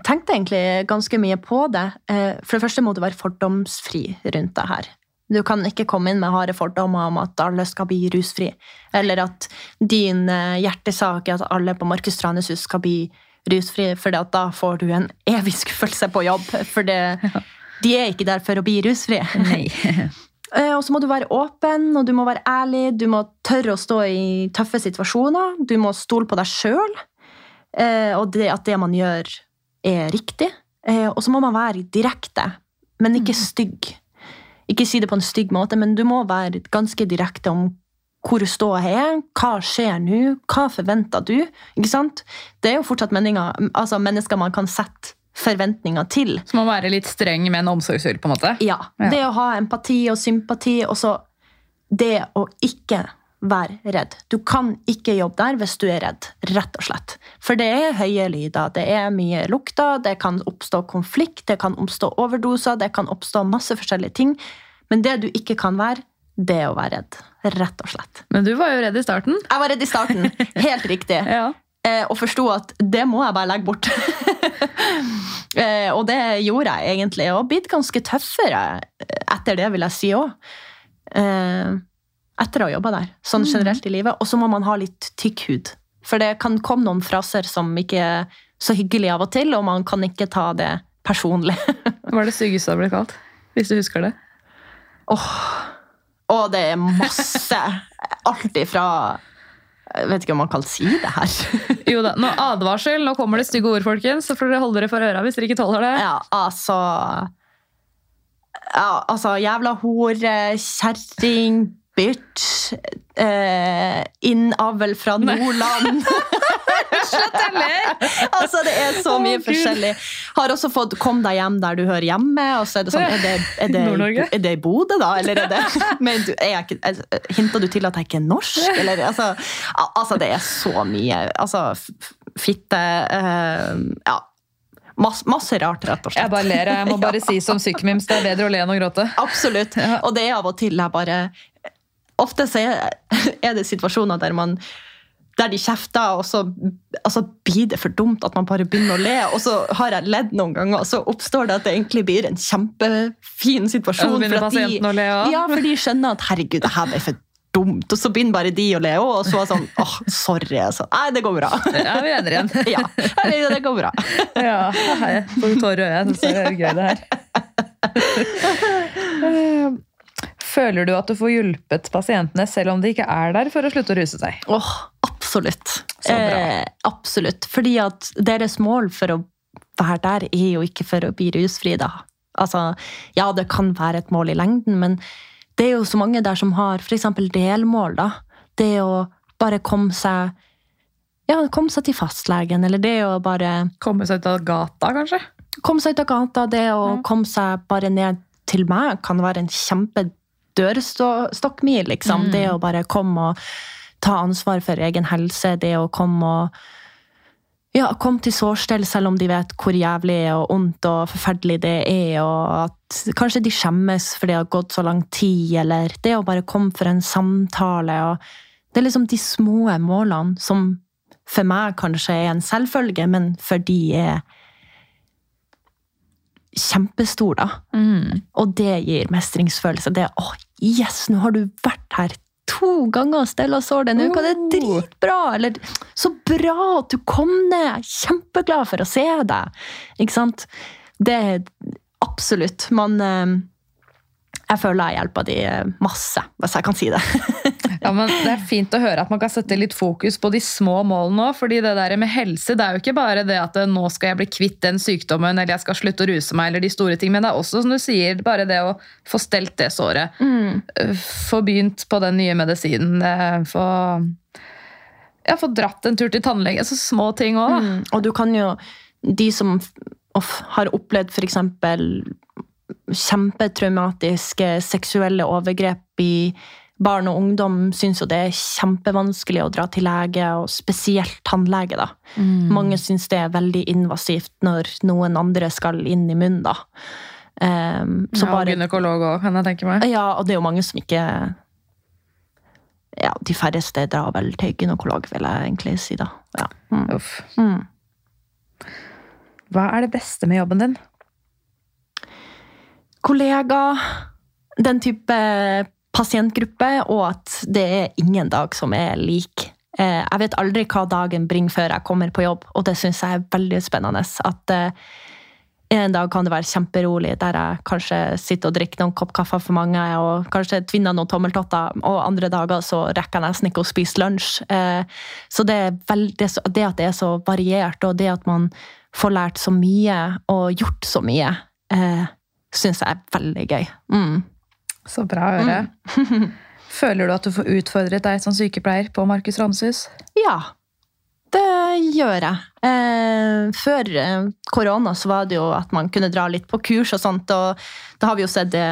Speaker 2: tenkte egentlig ganske mye på det. Eh, For det første må du være fordomsfri rundt det her. Du kan ikke komme inn med harde fordommer om at alle skal bli rusfri. Eller at din eh, hjertesak er at alle på Markus Tranes hus skal bli rusfri, for da får du en evig skuffelse på jobb. For det, de er ikke der for å bli rusfrie. Eh, Og så må du være åpen, og du må være ærlig. Du må tørre å stå i tøffe situasjoner. Du må stole på deg sjøl, og det, at det man gjør, er riktig. Eh, Og så må man være direkte, men ikke stygg. Ikke si det på en stygg måte, men du må være ganske direkte om hvor ståa er, hva skjer nå, hva forventer du? Ikke sant? Det er jo fortsatt altså mennesker man kan sette forventninger til.
Speaker 1: Så man må være litt streng, men omsorgsfull, på en måte.
Speaker 2: Ja.
Speaker 1: Ja.
Speaker 2: Det å ha empati og sympati, og så det å ikke være redd. Du kan ikke jobbe der hvis du er redd, rett og slett. For det er høye lyder, det er mye lukter, det kan oppstå konflikt, det kan oppstå overdoser, det kan oppstå masse forskjellige ting. Men det du ikke kan være, det er å være redd. Rett og slett.
Speaker 1: Men du var jo redd i starten.
Speaker 2: Jeg var redd i starten, helt riktig.
Speaker 1: Ja.
Speaker 2: Eh, og forsto at det må jeg bare legge bort. eh, og det gjorde jeg egentlig, og blitt ganske tøffere etter det, vil jeg si òg. Eh, etter å ha jobba der, sånn generelt i livet. Og så må man ha litt tykk hud. For det kan komme noen fraser som ikke er så hyggelig av og til, og man kan ikke ta det personlig.
Speaker 1: Hva er det styggeste det ble kalt? Hvis du husker det.
Speaker 2: og det er masse. Alt ifra Jeg vet ikke om man kan si det her.
Speaker 1: Jo da, nå Advarsel, nå kommer det stygge ord, folkens. Så får dere holde dere for øra hvis dere ikke tåler det.
Speaker 2: Ja, altså ja, Altså, jævla hore, kjerring, bitch eh, Innavl fra Nordland. altså, det er så mye
Speaker 1: oh,
Speaker 2: forskjellig. Har også fått 'kom deg hjem der du hører hjemme'. Og så er det sånn, er det, er det, er det i Bodø, da? Eller er det Men du, er jeg ikke, er, Hinter du til at jeg ikke er norsk? Eller, altså, altså, det er så mye. Altså, fitte eh, Ja. Masse, masse rart, rett og slett.
Speaker 1: Jeg bare ler. Jeg må bare si som sykemims, det er bedre å le enn å gråte.
Speaker 2: Absolutt. Og det er av og til jeg bare Ofte så er, det situasjoner der man der de kjefter, og så altså, blir det for dumt at man bare begynner å le. Og så har jeg ledd noen ganger, og så oppstår det at det egentlig blir en kjempefin situasjon. for at de,
Speaker 1: å le også.
Speaker 2: ja, for de skjønner at herregud, det her ble for dumt. Og så begynner bare de å le òg, og så er det sånn åh, sorry. Altså. Nei, det går bra.
Speaker 1: Ja, vi er igjen.
Speaker 2: ja, det, går bra.
Speaker 1: Ja, jeg får tårer i øyet. Jeg synes det er gøy, det her. Føler du at du får hjulpet pasientene selv om de ikke er der for å slutte å ruse seg?
Speaker 2: Åh, absolutt.
Speaker 1: Så bra.
Speaker 2: Eh, absolutt. Fordi at deres mål for å være der er jo ikke for å bli rusfri, da. Altså, ja, det kan være et mål i lengden, men det er jo så mange der som har f.eks. delmål, da. Det å bare komme seg ja, komme seg til fastlegen, eller det å bare
Speaker 1: Komme seg ut av gata, kanskje?
Speaker 2: komme seg ut av gata, det å
Speaker 1: mm.
Speaker 2: komme seg bare ned til meg, kan være en kjempe dørstokkmil, liksom.
Speaker 1: Mm.
Speaker 2: Det å bare komme og ta ansvar for egen helse, det å komme og ja, komme til sårstell selv om de vet hvor jævlig og ondt og forferdelig det er, og at kanskje de skjemmes fordi det har gått så lang tid, eller det å bare komme for en samtale. og Det er liksom de små målene som for meg kanskje er en selvfølge, men for de er kjempestor, da.
Speaker 1: Mm.
Speaker 2: Og det gir mestringsfølelse. Det er åh, yes, nå har du vært her to ganger stella sår denne uka. Det er dritbra! Eller så bra at du kom ned! Kjempeglad for å se deg! Ikke sant? Det er absolutt. Man eh, Jeg føler jeg hjelper de masse, hvis jeg kan si det.
Speaker 1: Ja, men Det er fint å høre at man kan sette litt fokus på de små målene òg. fordi det der med helse det er jo ikke bare det at nå skal jeg bli kvitt den sykdommen eller jeg skal slutte å ruse meg, eller de store ting, men det er også som du sier, bare det å få stelt det såret. Få begynt på den nye medisinen. eh, Få ja, få dratt en tur til tannlege. Så små ting òg, da.
Speaker 2: Mm. Og du kan jo De som har opplevd f.eks. kjempetraumatiske seksuelle overgrep i barn og ungdom, syns jo det er kjempevanskelig å dra til lege, og spesielt tannlege. da. Mange syns det er veldig invasivt når noen andre skal inn i munnen. da. Um, så
Speaker 1: ja, og gynekolog òg, kan jeg tenke meg.
Speaker 2: Ja, og det er jo mange som ikke Ja, de færreste drar vel til gynekolog, vil jeg egentlig si, da. Ja. Mm.
Speaker 1: Uff.
Speaker 2: Mm.
Speaker 1: Hva er det beste med jobben din?
Speaker 2: Kollega, den type pasientgruppe, og at det er ingen dag som er lik. Eh, Jeg vet aldri hva dagen bringer før jeg kommer på jobb, og det syns jeg er veldig spennende. At eh, en dag kan det være kjemperolig, der jeg kanskje sitter og drikker noen kopp kaffe for mange, og kanskje tvinner noen tommeltotter, og andre dager så rekker jeg nesten ikke å spise lunsj. Eh, Så det, er veld- det, at det er så variert, og det at man får lært så mye og gjort så mye, syns jeg er veldig gøy. Mm.
Speaker 1: Så bra å høre. Føler du at du får utfordret deg som sykepleier på Markus Ranshus?
Speaker 2: Ja, det gjør jeg. Eh, før eh, korona så var det jo at man kunne dra litt på kurs og sånt, og da har vi jo sett det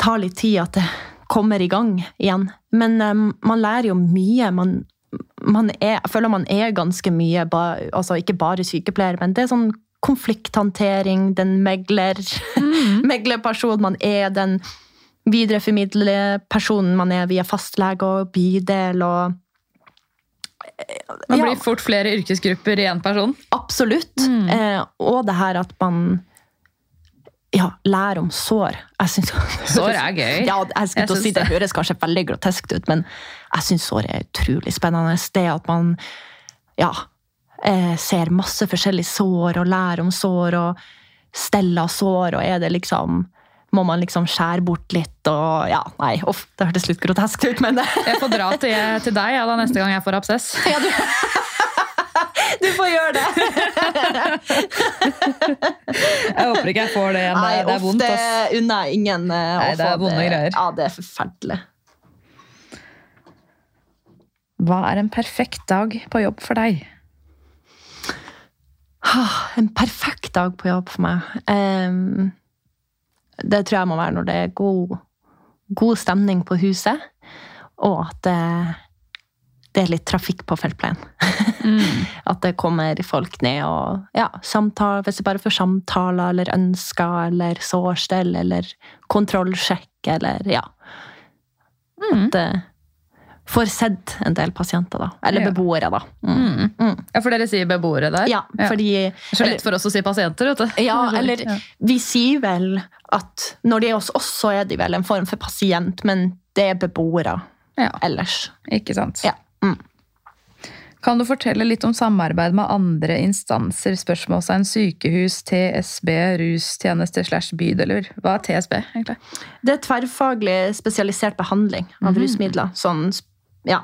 Speaker 2: tar litt tid at det kommer i gang igjen. Men eh, man lærer jo mye. Man, man er, jeg føler man er ganske mye, ba, altså ikke bare sykepleier, men det er sånn konflikthåndtering, den megler, meglerpersonen man er, den videreformidle personen man er via fastlege og bydel og
Speaker 1: Man
Speaker 2: Ja.
Speaker 1: blir fort flere yrkesgrupper i én person.
Speaker 2: Absolutt. Eh, og det her at man ja, lærer om sår. Synes,
Speaker 1: Sår er gøy.
Speaker 2: Ja, jeg skulle til å si Det
Speaker 1: det.
Speaker 2: høres kanskje veldig groteskt ut, men jeg syns sår er utrolig spennende. Det at man ja, eh, ser masse forskjellige sår og lærer om sår og steller sår, og er det liksom må man liksom skjære bort litt og Ja, nei, uff, det hørtes litt grotesk ut, men
Speaker 1: Jeg får dra til, til deg ja, da, neste gang jeg får absess.
Speaker 2: Ja, du, du får gjøre det!
Speaker 1: Jeg håper ikke jeg får det igjen.
Speaker 2: Nei,
Speaker 1: det er vondt.
Speaker 2: det unner ingen å
Speaker 1: Nei, det er vonde greier.
Speaker 2: Ja, det er forferdelig.
Speaker 1: Hva er en perfekt dag på jobb for deg?
Speaker 2: Ah, En perfekt dag på jobb for meg. Ehm, det tror jeg må være når det er god, god stemning på huset, og at det, det er litt trafikk på feltpleien. At det kommer folk ned og ja, samtaler, hvis det bare får samtaler eller ønsker eller sårstell eller kontrollsjekk eller ja. At det får sett en del pasienter, da. Eller
Speaker 1: Ja.
Speaker 2: beboere, da. Mm. Mm.
Speaker 1: Ja, For dere sier beboere der?
Speaker 2: Ja, fordi
Speaker 1: Det er så lett for oss å si pasienter, vet du.
Speaker 2: Ja, eller
Speaker 1: Ja.
Speaker 2: vi sier vel at når de er hos oss, så er de vel en form for pasient, men det er beboere
Speaker 1: Ja,
Speaker 2: ellers.
Speaker 1: ikke sant.
Speaker 2: Ja. Mm.
Speaker 1: Kan du fortelle litt om samarbeid med andre instanser, spørsmålstegn sykehus, TSB, rustjeneste slash bydeler? Hva er TSB, egentlig?
Speaker 2: Det er tverrfaglig spesialisert behandling av
Speaker 1: Mhm.
Speaker 2: rusmidler. Sånn, ja,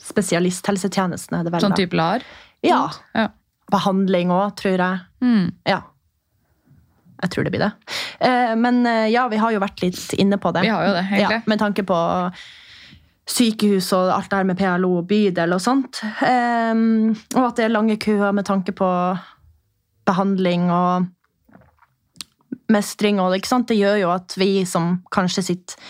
Speaker 2: spesialisthelsetjenesten er det vel.
Speaker 1: Sånn type LAR?
Speaker 2: Ja.
Speaker 1: Ja.
Speaker 2: Behandling òg, tror jeg.
Speaker 1: Mm.
Speaker 2: Ja. Jeg tror det blir det. Eh, Men eh, ja, vi har jo vært litt inne på det.
Speaker 1: Vi har jo det, egentlig.
Speaker 2: Ja, med tanke på sykehus og alt det her med PLO og bydel og sånt. Eh, og at det er lange køer med tanke på behandling og mestring. Og, ikke sant? Det gjør jo at vi som kanskje sitter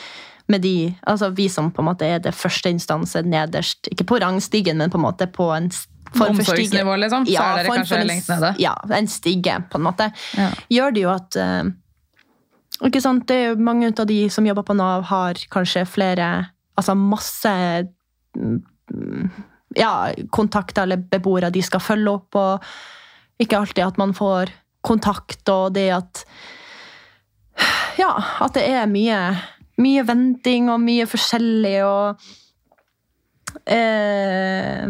Speaker 2: med de Altså vi som på en måte er det første instanset nederst, ikke på rangstigen, men på en måte på en form for stige.
Speaker 1: Omsorgsnivå, liksom? så er dere kanskje
Speaker 2: en
Speaker 1: lengst nede?
Speaker 2: Ja, en stige, på en måte.
Speaker 1: Ja.
Speaker 2: Gjør det jo at eh, ikke sant? Det er jo Mange av de som jobber på Nav, har kanskje flere Altså masse mm, ja, kontakter eller beboere de skal følge opp, og ikke alltid at man får kontakt, og det at Ja, at det er mye mye venting og mye forskjellig og eh,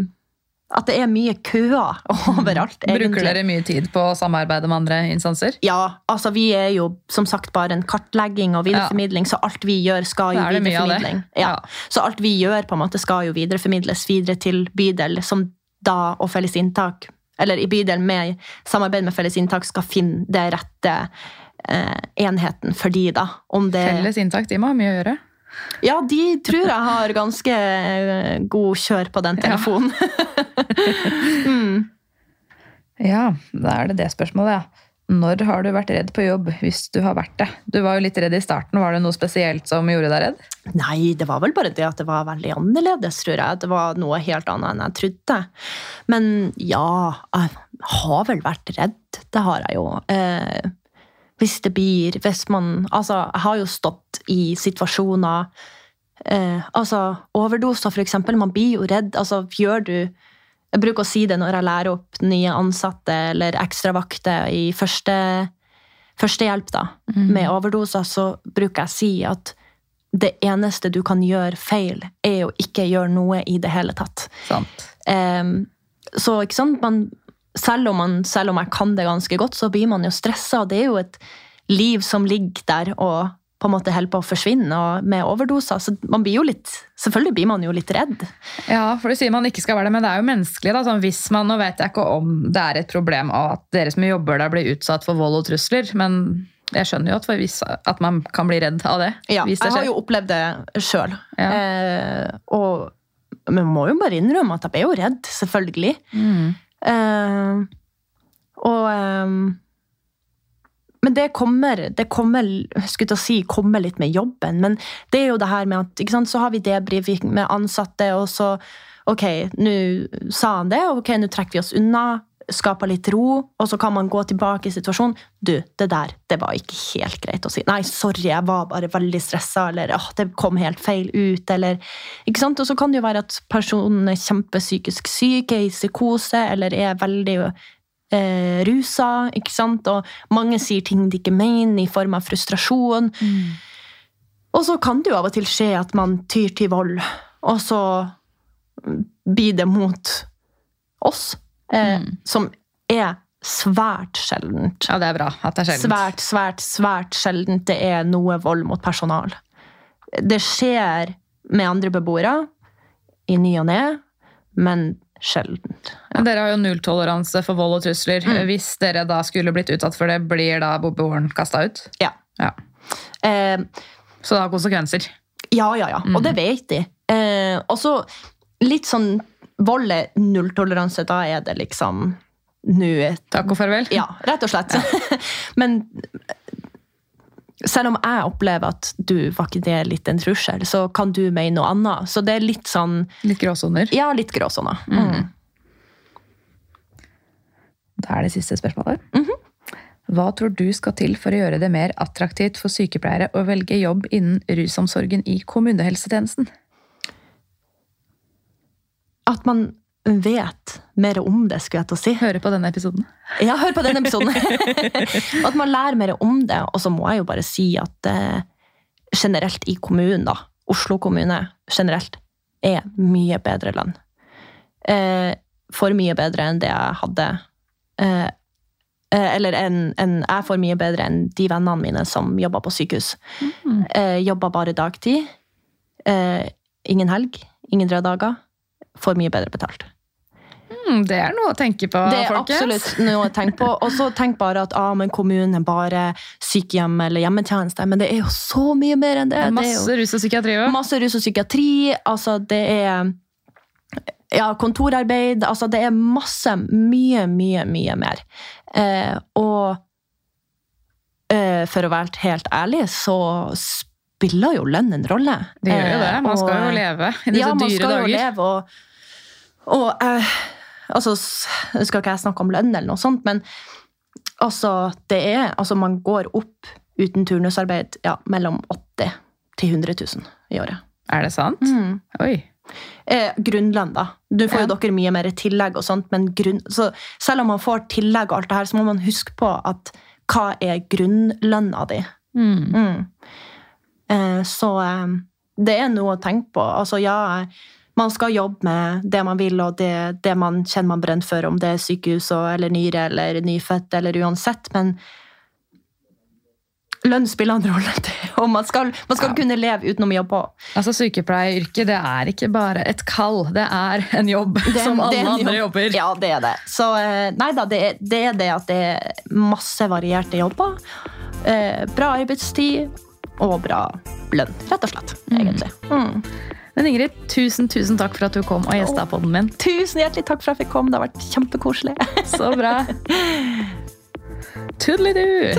Speaker 2: At det er mye køer overalt, egentlig.
Speaker 1: Bruker dere mye tid på å samarbeide med andre instanser?
Speaker 2: Ja, altså vi er jo som sagt bare en kartlegging og videreformidling, så alt vi gjør skal jo
Speaker 1: er
Speaker 2: videreformidling. Ja.
Speaker 1: Ja.
Speaker 2: Så alt vi gjør på en måte skal jo videreformidles videre til bydel, som da og felles inntak, eller i bydel med samarbeid med felles inntak, skal finne det rette enheten for de da. Om det...
Speaker 1: Felles inntak, de må ha mye å gjøre.
Speaker 2: Ja, de tror jeg har ganske eh, god kjør på den
Speaker 1: Ja.
Speaker 2: telefonen. mm.
Speaker 1: Ja, da er det det spørsmålet, ja. Når har du vært redd på jobb, hvis du har vært det? Du var jo litt redd i starten. Var det noe spesielt som gjorde deg redd?
Speaker 2: Nei, det var vel bare det at det var veldig annerledes, tror jeg. Det var noe helt annet enn jeg trodde. Men ja, jeg har vel vært redd. Det har jeg jo. Eh, hvis det blir Hvis man Altså, jeg har jo stått i situasjoner eh, Altså, overdoser, for eksempel. Man blir jo redd. Altså, gjør du Jeg bruker å si det når jeg lærer opp nye ansatte eller ekstravakter i første førstehjelp da, med overdoser, så bruker jeg å si at det eneste du kan gjøre feil, er å ikke gjøre noe i det hele tatt.
Speaker 1: Sant.
Speaker 2: Eh, så ikke sant, man, selv, om man, selv om jeg kan det ganske godt, så blir man jo stressa. Det er jo et liv som ligger der og på en måte holder på å forsvinne med overdoser. Så man blir jo litt, selvfølgelig blir man jo litt redd.
Speaker 1: Ja, for du sier man ikke skal være det, men det er jo menneskelig. da, sånn Hvis man, Nå vet jeg ikke om det er et problem at dere som jobber der blir utsatt for vold og trusler, men jeg skjønner jo at, for hvis, at man kan bli redd av det.
Speaker 2: Ja,
Speaker 1: det
Speaker 2: jeg har jo opplevd det sjøl.
Speaker 1: Ja.
Speaker 2: Eh, og men man må jo bare innrømme at jeg ble jo redd, selvfølgelig.
Speaker 1: Mm.
Speaker 2: Eh, og um, Men det kommer, det kommer skulle til si, kommer litt med jobben. Men det er jo det her med at ikke sant, så har vi debrifing med ansatte, og så Ok, nå sa han det, ok, nå trekker vi oss unna. Skaper litt ro, og så kan man gå tilbake i situasjonen. Du, det der, det var ikke helt greit å si. Nei, sorry, jeg var bare veldig stressa, eller åh, det kom helt feil ut, eller Ikke sant? Og så kan det jo være at personen er kjempepsykisk syk, er i psykose, eller er veldig eh, rusa, ikke sant? Og mange sier ting de ikke mener, i form av frustrasjon. Og så kan det jo av og til skje at man tyr til vold, og så blir det mot oss, eh, som er svært sjeldent.
Speaker 1: Ja, det er bra at det er sjeldent.
Speaker 2: Svært, svært, svært sjeldent det er noe vold mot personal. Det skjer med andre beboere i ny og ne, men sjeldent.
Speaker 1: Men dere har jo nulltoleranse for vold og trusler.
Speaker 2: Mm.
Speaker 1: Hvis dere da skulle blitt utsatt for det, blir da beboeren kasta ut?
Speaker 2: Ja.
Speaker 1: Ja.
Speaker 2: Eh,
Speaker 1: Så det har konsekvenser.
Speaker 2: Ja, ja, ja. Og det vet de. Eh, og så litt sånn Vold er nulltoleranse. Da er det liksom nå
Speaker 1: Takk og farvel.
Speaker 2: Ja, rett og slett. Men selv om jeg opplever at du var ikke det litt en trussel, så kan du mene noe annet. Så det er litt sånn
Speaker 1: Litt gråsoner.
Speaker 2: Ja, litt gråsoner. Mm.
Speaker 1: Da er det siste spørsmålet.
Speaker 2: Mhm.
Speaker 1: Hva tror du skal til for å gjøre det mer attraktivt for sykepleiere å velge jobb innen rusomsorgen i kommunehelsetjenesten?
Speaker 2: At man vet mer om det, skulle jeg til å si.
Speaker 1: Høre på denne episoden.
Speaker 2: Ja, hør på denne episoden. at man lærer mer om det. Og så må jeg jo bare si at eh, generelt i kommunen, da, Oslo kommune generelt, er mye bedre lønn. Eh, for mye bedre enn det jeg hadde. Eh, eh, eller en, en, jeg får mye bedre enn de vennene mine som jobber på sykehus. Eh, jobber bare dagtid. Eh, ingen helg, ingen røde dager. Får mye bedre betalt.
Speaker 1: Mm, det er noe å tenke på, folkens.
Speaker 2: Det er
Speaker 1: folkens.
Speaker 2: absolutt noe å tenke på. Og så tenk bare at ah, men kommunen er bare sykehjem eller hjemmetjeneste. Men det er jo så mye mer enn det. det
Speaker 1: Masse rus og psykiatri òg.
Speaker 2: masse rus og psykiatri. Altså, det er ja, kontorarbeid. Altså, det er masse, mye, mye, mye mer. Eh, og eh, for å være helt ærlig, så spiller jo lønn en rolle.
Speaker 1: Det gjør jo det.
Speaker 2: Eh,
Speaker 1: Man skal
Speaker 2: og-
Speaker 1: jo leve i disse
Speaker 2: ja, man skal
Speaker 1: dager.
Speaker 2: jo leve, og, og eh, altså, skal ikke jeg snakke om lønn, eller noe sånt, men altså, det er, altså, man går opp uten turnusarbeid ja, mellom 80 til 100 000 i året.
Speaker 1: Er det sant? Oi.
Speaker 2: Eh, grunnlønn, da. Du får
Speaker 1: Ja.
Speaker 2: jo dere mye mer tillegg, og sånt, men grunn, så selv om man får tillegg, og alt det her, så må man huske på at hva er grunnlønna di?
Speaker 1: Mm.
Speaker 2: Mm. Eh, så eh, det er noe å tenke på. Altså, ja, man skal jobbe med det man vil, og det, det man kjenner man brenner for, om det er sykehus eller nyre eller nyfødt eller uansett, men lønn spiller en rolle. Og man skal, man skal
Speaker 1: Ja.
Speaker 2: kunne leve utenom jobb òg.
Speaker 1: Altså, Sykepleieryrket det er ikke bare et kall, det er en jobb
Speaker 2: Det
Speaker 1: som alle
Speaker 2: jobb.
Speaker 1: andre jobber.
Speaker 2: Ja, det er det. Så eh, nei da, det det er det at det er masse varierte jobber. Eh, bra arbeidstid og bra lønn, rett og slett. Egentlig. Mm.
Speaker 1: Men Ingrid, tusen tusen takk for at du kom og gjesta poden min.
Speaker 2: Tusen hjertelig takk for at jeg fikk komme. Det har vært kjempekoselig.
Speaker 1: Så bra. Tudelidu!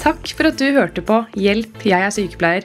Speaker 1: Takk for at du hørte på Hjelp, jeg er sykepleier.